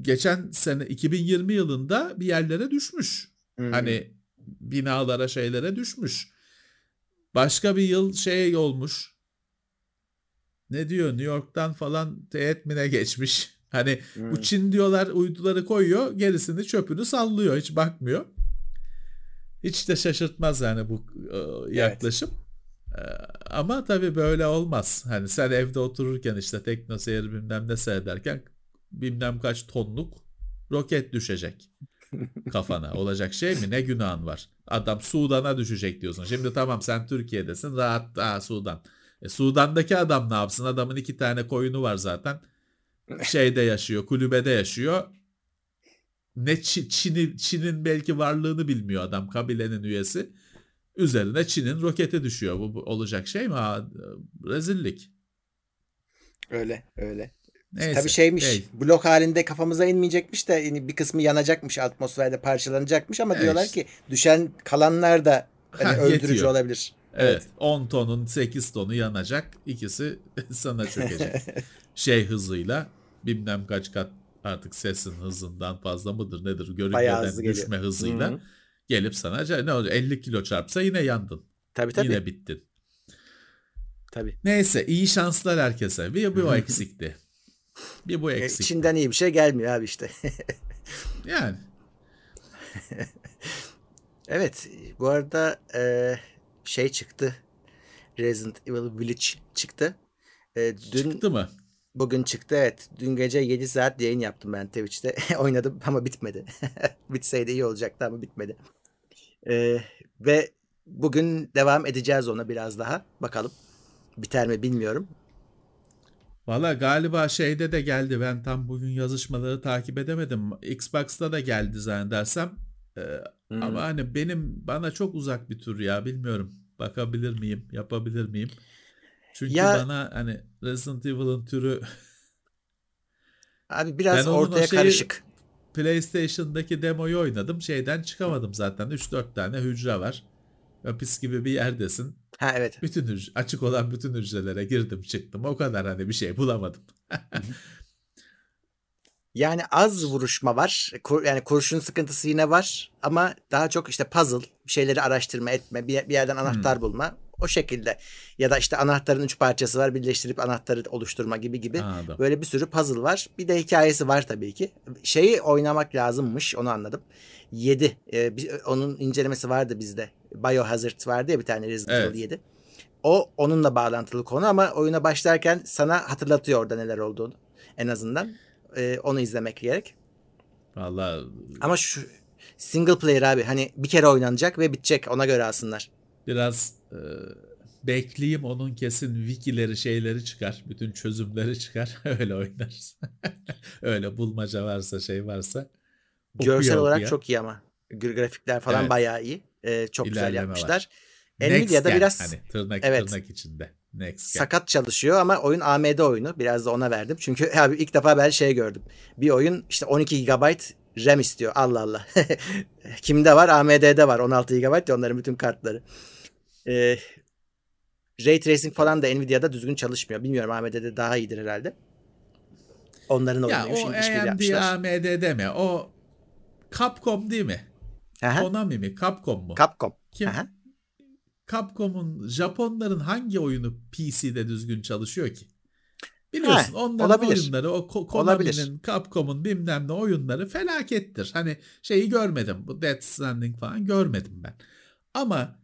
Speaker 4: Geçen sene 2020 yılında bir yerlere düşmüş. Hmm. Hani binalara şeylere düşmüş. Başka bir yıl şey olmuş. Ne diyor New York'tan falan teğetmine geçmiş. Hani hmm. bu Çin diyorlar uyduları koyuyor gerisini çöpünü sallıyor hiç bakmıyor. Hiç de şaşırtmaz yani bu e, yaklaşım. Evet. Ama tabii böyle olmaz. Hani sen evde otururken işte tekno seyir bilmem ne seyrederken bilmem kaç tonluk roket düşecek kafana. Olacak şey mi? Ne günahın var? Adam Sudan'a düşecek diyorsun. Şimdi tamam sen Türkiye'desin rahat daha Sudan. E, Sudan'daki adam ne yapsın? Adamın iki tane koyunu var zaten. Şeyde yaşıyor, kulübede yaşıyor. Ne Çin'in Çin'in belki varlığını bilmiyor adam kabilenin üyesi. Üzerine Çin'in roketi düşüyor. Bu, bu olacak şey mi? Ha, rezillik.
Speaker 3: Öyle, öyle. Neyse, Tabii şeymiş değil. blok halinde kafamıza inmeyecekmiş de bir kısmı yanacakmış atmosferde parçalanacakmış ama evet. diyorlar ki düşen kalanlar da hani ha, öldürücü yetiyor. olabilir.
Speaker 4: Evet, evet 10 tonun 8 tonu yanacak ikisi sana çökecek. şey hızıyla bilmem kaç kat artık sesin hızından fazla mıdır nedir görüntüden düşme hızıyla Hı-hı. gelip sana ne olacak 50 kilo çarpsa yine yandın.
Speaker 3: Tabii tabii.
Speaker 4: Yine bittin.
Speaker 3: Tabii.
Speaker 4: Neyse iyi şanslar herkese. Bir, o eksikti. Bir bu e, eksik.
Speaker 3: İçinden iyi bir şey gelmiyor abi işte.
Speaker 4: yani.
Speaker 3: evet. Bu arada e, şey çıktı. Resident Evil Village çıktı.
Speaker 4: E, dün, çıktı mı?
Speaker 3: Bugün çıktı evet. Dün gece 7 saat yayın yaptım ben Twitch'te. Oynadım ama bitmedi. Bitseydi iyi olacaktı ama bitmedi. E, ve bugün devam edeceğiz ona biraz daha. Bakalım. Biter mi bilmiyorum.
Speaker 4: Valla galiba şeyde de geldi. Ben tam bugün yazışmaları takip edemedim. Xbox'ta da geldi zannedersem. Ee, hmm. Ama hani benim bana çok uzak bir tür ya bilmiyorum. Bakabilir miyim? Yapabilir miyim? Çünkü ya, bana hani Resident Evil'ın türü
Speaker 3: Abi biraz ortaya şeyi, karışık.
Speaker 4: PlayStation'daki demoyu oynadım. Şeyden çıkamadım zaten. 3-4 tane hücre var. Hapis gibi bir yerdesin.
Speaker 3: Ha evet.
Speaker 4: Bütün hücre, açık olan bütün hücrelere girdim çıktım. O kadar hani bir şey bulamadım.
Speaker 3: yani az vuruşma var. Kur, yani kurşun sıkıntısı yine var ama daha çok işte puzzle, bir şeyleri araştırma etme, bir, bir yerden anahtar hmm. bulma. O şekilde. Ya da işte anahtarın üç parçası var. Birleştirip anahtarı oluşturma gibi gibi. Anladım. Böyle bir sürü puzzle var. Bir de hikayesi var tabii ki. Şeyi oynamak lazımmış. Onu anladım. 7. Ee, onun incelemesi vardı bizde. Biohazard vardı ya bir tane Resident evet. Evil 7. O onunla bağlantılı konu ama oyuna başlarken sana hatırlatıyor orada neler olduğunu. En azından. Ee, onu izlemek gerek.
Speaker 4: Vallahi
Speaker 3: ama şu single player abi hani bir kere oynanacak ve bitecek ona göre alsınlar.
Speaker 4: Biraz e, bekleyeyim onun kesin wikileri şeyleri çıkar. Bütün çözümleri çıkar. Öyle oynarız. Öyle bulmaca varsa şey varsa.
Speaker 3: Görsel okuya, olarak çok iyi ama. Grafikler falan evet. bayağı iyi. Ee, çok İlerleme güzel yapmışlar. Var. Nvidia'da gen, biraz
Speaker 4: hani tırnak evet, tırnak içinde. Next
Speaker 3: gen. sakat çalışıyor ama oyun AMD oyunu. Biraz da ona verdim. Çünkü abi ilk defa ben şey gördüm. Bir oyun işte 12 GB RAM istiyor. Allah Allah. Kimde var? AMD'de var. 16 GB onların bütün kartları. Ee, Ray Tracing falan da Nvidia'da düzgün çalışmıyor. Bilmiyorum AMD'de daha iyidir herhalde. Onların oyunuymuş.
Speaker 4: Ya o AMD AMD deme. O Capcom değil mi? Aha. Konami mi? Capcom mu?
Speaker 3: Capcom.
Speaker 4: Kim? Aha. Capcom'un Japonların hangi oyunu PC'de düzgün çalışıyor ki? Biliyorsun Heh, onların olabilir. oyunları o Konami'nin, Capcom'un bilmem ne oyunları felakettir. Hani şeyi görmedim. Bu Death Stranding falan görmedim ben. Ama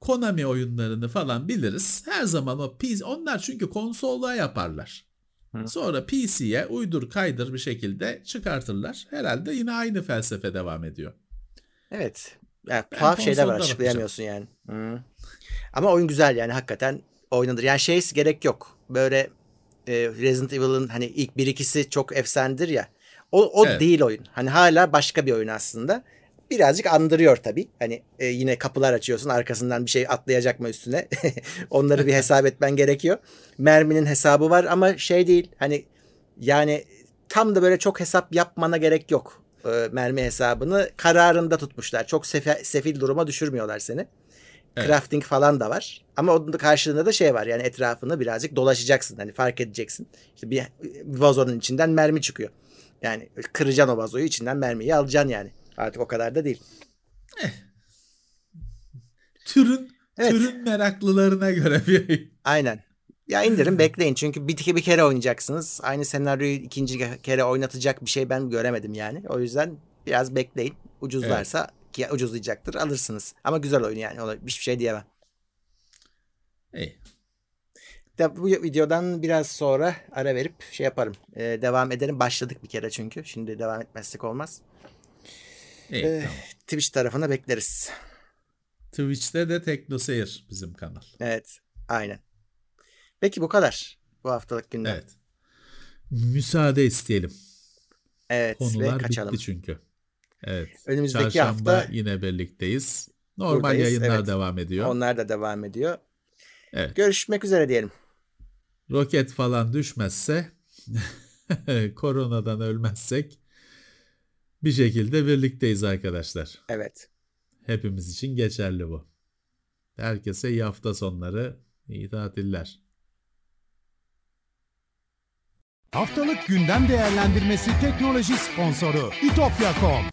Speaker 4: Konami oyunlarını falan biliriz. Her zaman o PC onlar çünkü konsolda yaparlar. Sonra PC'ye uydur kaydır bir şekilde çıkartırlar. Herhalde yine aynı felsefe devam ediyor.
Speaker 3: Evet. Yani tuhaf şeyler var açıklayamıyorsun yani. Hı. Ama oyun güzel yani hakikaten oynanır. Yani şey gerek yok. Böyle e, Resident Evil'ın hani ilk bir ikisi çok efsanedir ya. O, o
Speaker 4: Evet.
Speaker 3: değil oyun. Hani hala başka bir oyun aslında. Birazcık andırıyor tabii. Hani e, yine kapılar açıyorsun arkasından bir şey atlayacak mı üstüne. Onları bir hesap etmen gerekiyor. Merminin hesabı var ama şey değil. Hani yani tam da böyle çok hesap yapmana gerek yok. e, mermi hesabını kararında tutmuşlar. Çok sefe- sefil duruma düşürmüyorlar seni.
Speaker 4: Evet.
Speaker 3: Crafting falan da var. Ama onun da karşılığında da şey var. Yani etrafını birazcık dolaşacaksın. Hani fark edeceksin. İşte bir, bir vazonun içinden mermi çıkıyor. Yani kıracaksın o vazoyu içinden mermiyi alacaksın yani. Artık o kadar da değil.
Speaker 4: Türün
Speaker 3: Evet.
Speaker 4: türün meraklılarına göre bir oyun.
Speaker 3: Aynen. Ya indirin bekleyin çünkü bir, bir kere oynayacaksınız. Aynı senaryoyu ikinci kere oynatacak bir şey ben göremedim yani. O yüzden biraz bekleyin. Ucuzlarsa ki ucuzlayacaktır alırsınız. Ama güzel oyun yani. Ona hiçbir şey diyemem.
Speaker 4: İyi.
Speaker 3: De, bu videodan biraz sonra ara verip şey yaparım. Ee, devam edelim. Başladık bir kere çünkü. Şimdi devam etmezsek olmaz.
Speaker 4: İyi,
Speaker 3: Ee,
Speaker 4: tamam.
Speaker 3: Twitch tarafına bekleriz.
Speaker 4: Twitch'te de TeknoSeyir bizim kanal.
Speaker 3: Evet. Aynen. Peki bu kadar. Bu haftalık gündem. Evet.
Speaker 4: Evet. Müsaade isteyelim.
Speaker 3: ve
Speaker 4: Konular
Speaker 3: kaçalım.
Speaker 4: bitti çünkü. Evet.
Speaker 3: Önümüzdeki
Speaker 4: Çarşamba
Speaker 3: hafta
Speaker 4: yine birlikteyiz. Normal
Speaker 3: buradayız,
Speaker 4: yayınlar
Speaker 3: evet.
Speaker 4: devam ediyor.
Speaker 3: onlar da devam ediyor.
Speaker 4: Evet.
Speaker 3: Görüşmek üzere diyelim.
Speaker 4: Roket falan düşmezse koronadan ölmezsek bir şekilde birlikteyiz arkadaşlar.
Speaker 3: Evet.
Speaker 4: Hepimiz için geçerli bu. Herkese iyi hafta sonları, iyi tatiller.
Speaker 2: Haftalık gündem değerlendirmesi teknoloji sponsoru itopya.com.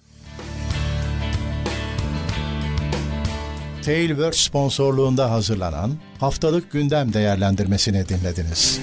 Speaker 1: Tailwords sponsorluğunda hazırlanan haftalık gündem değerlendirmesini dinlediniz.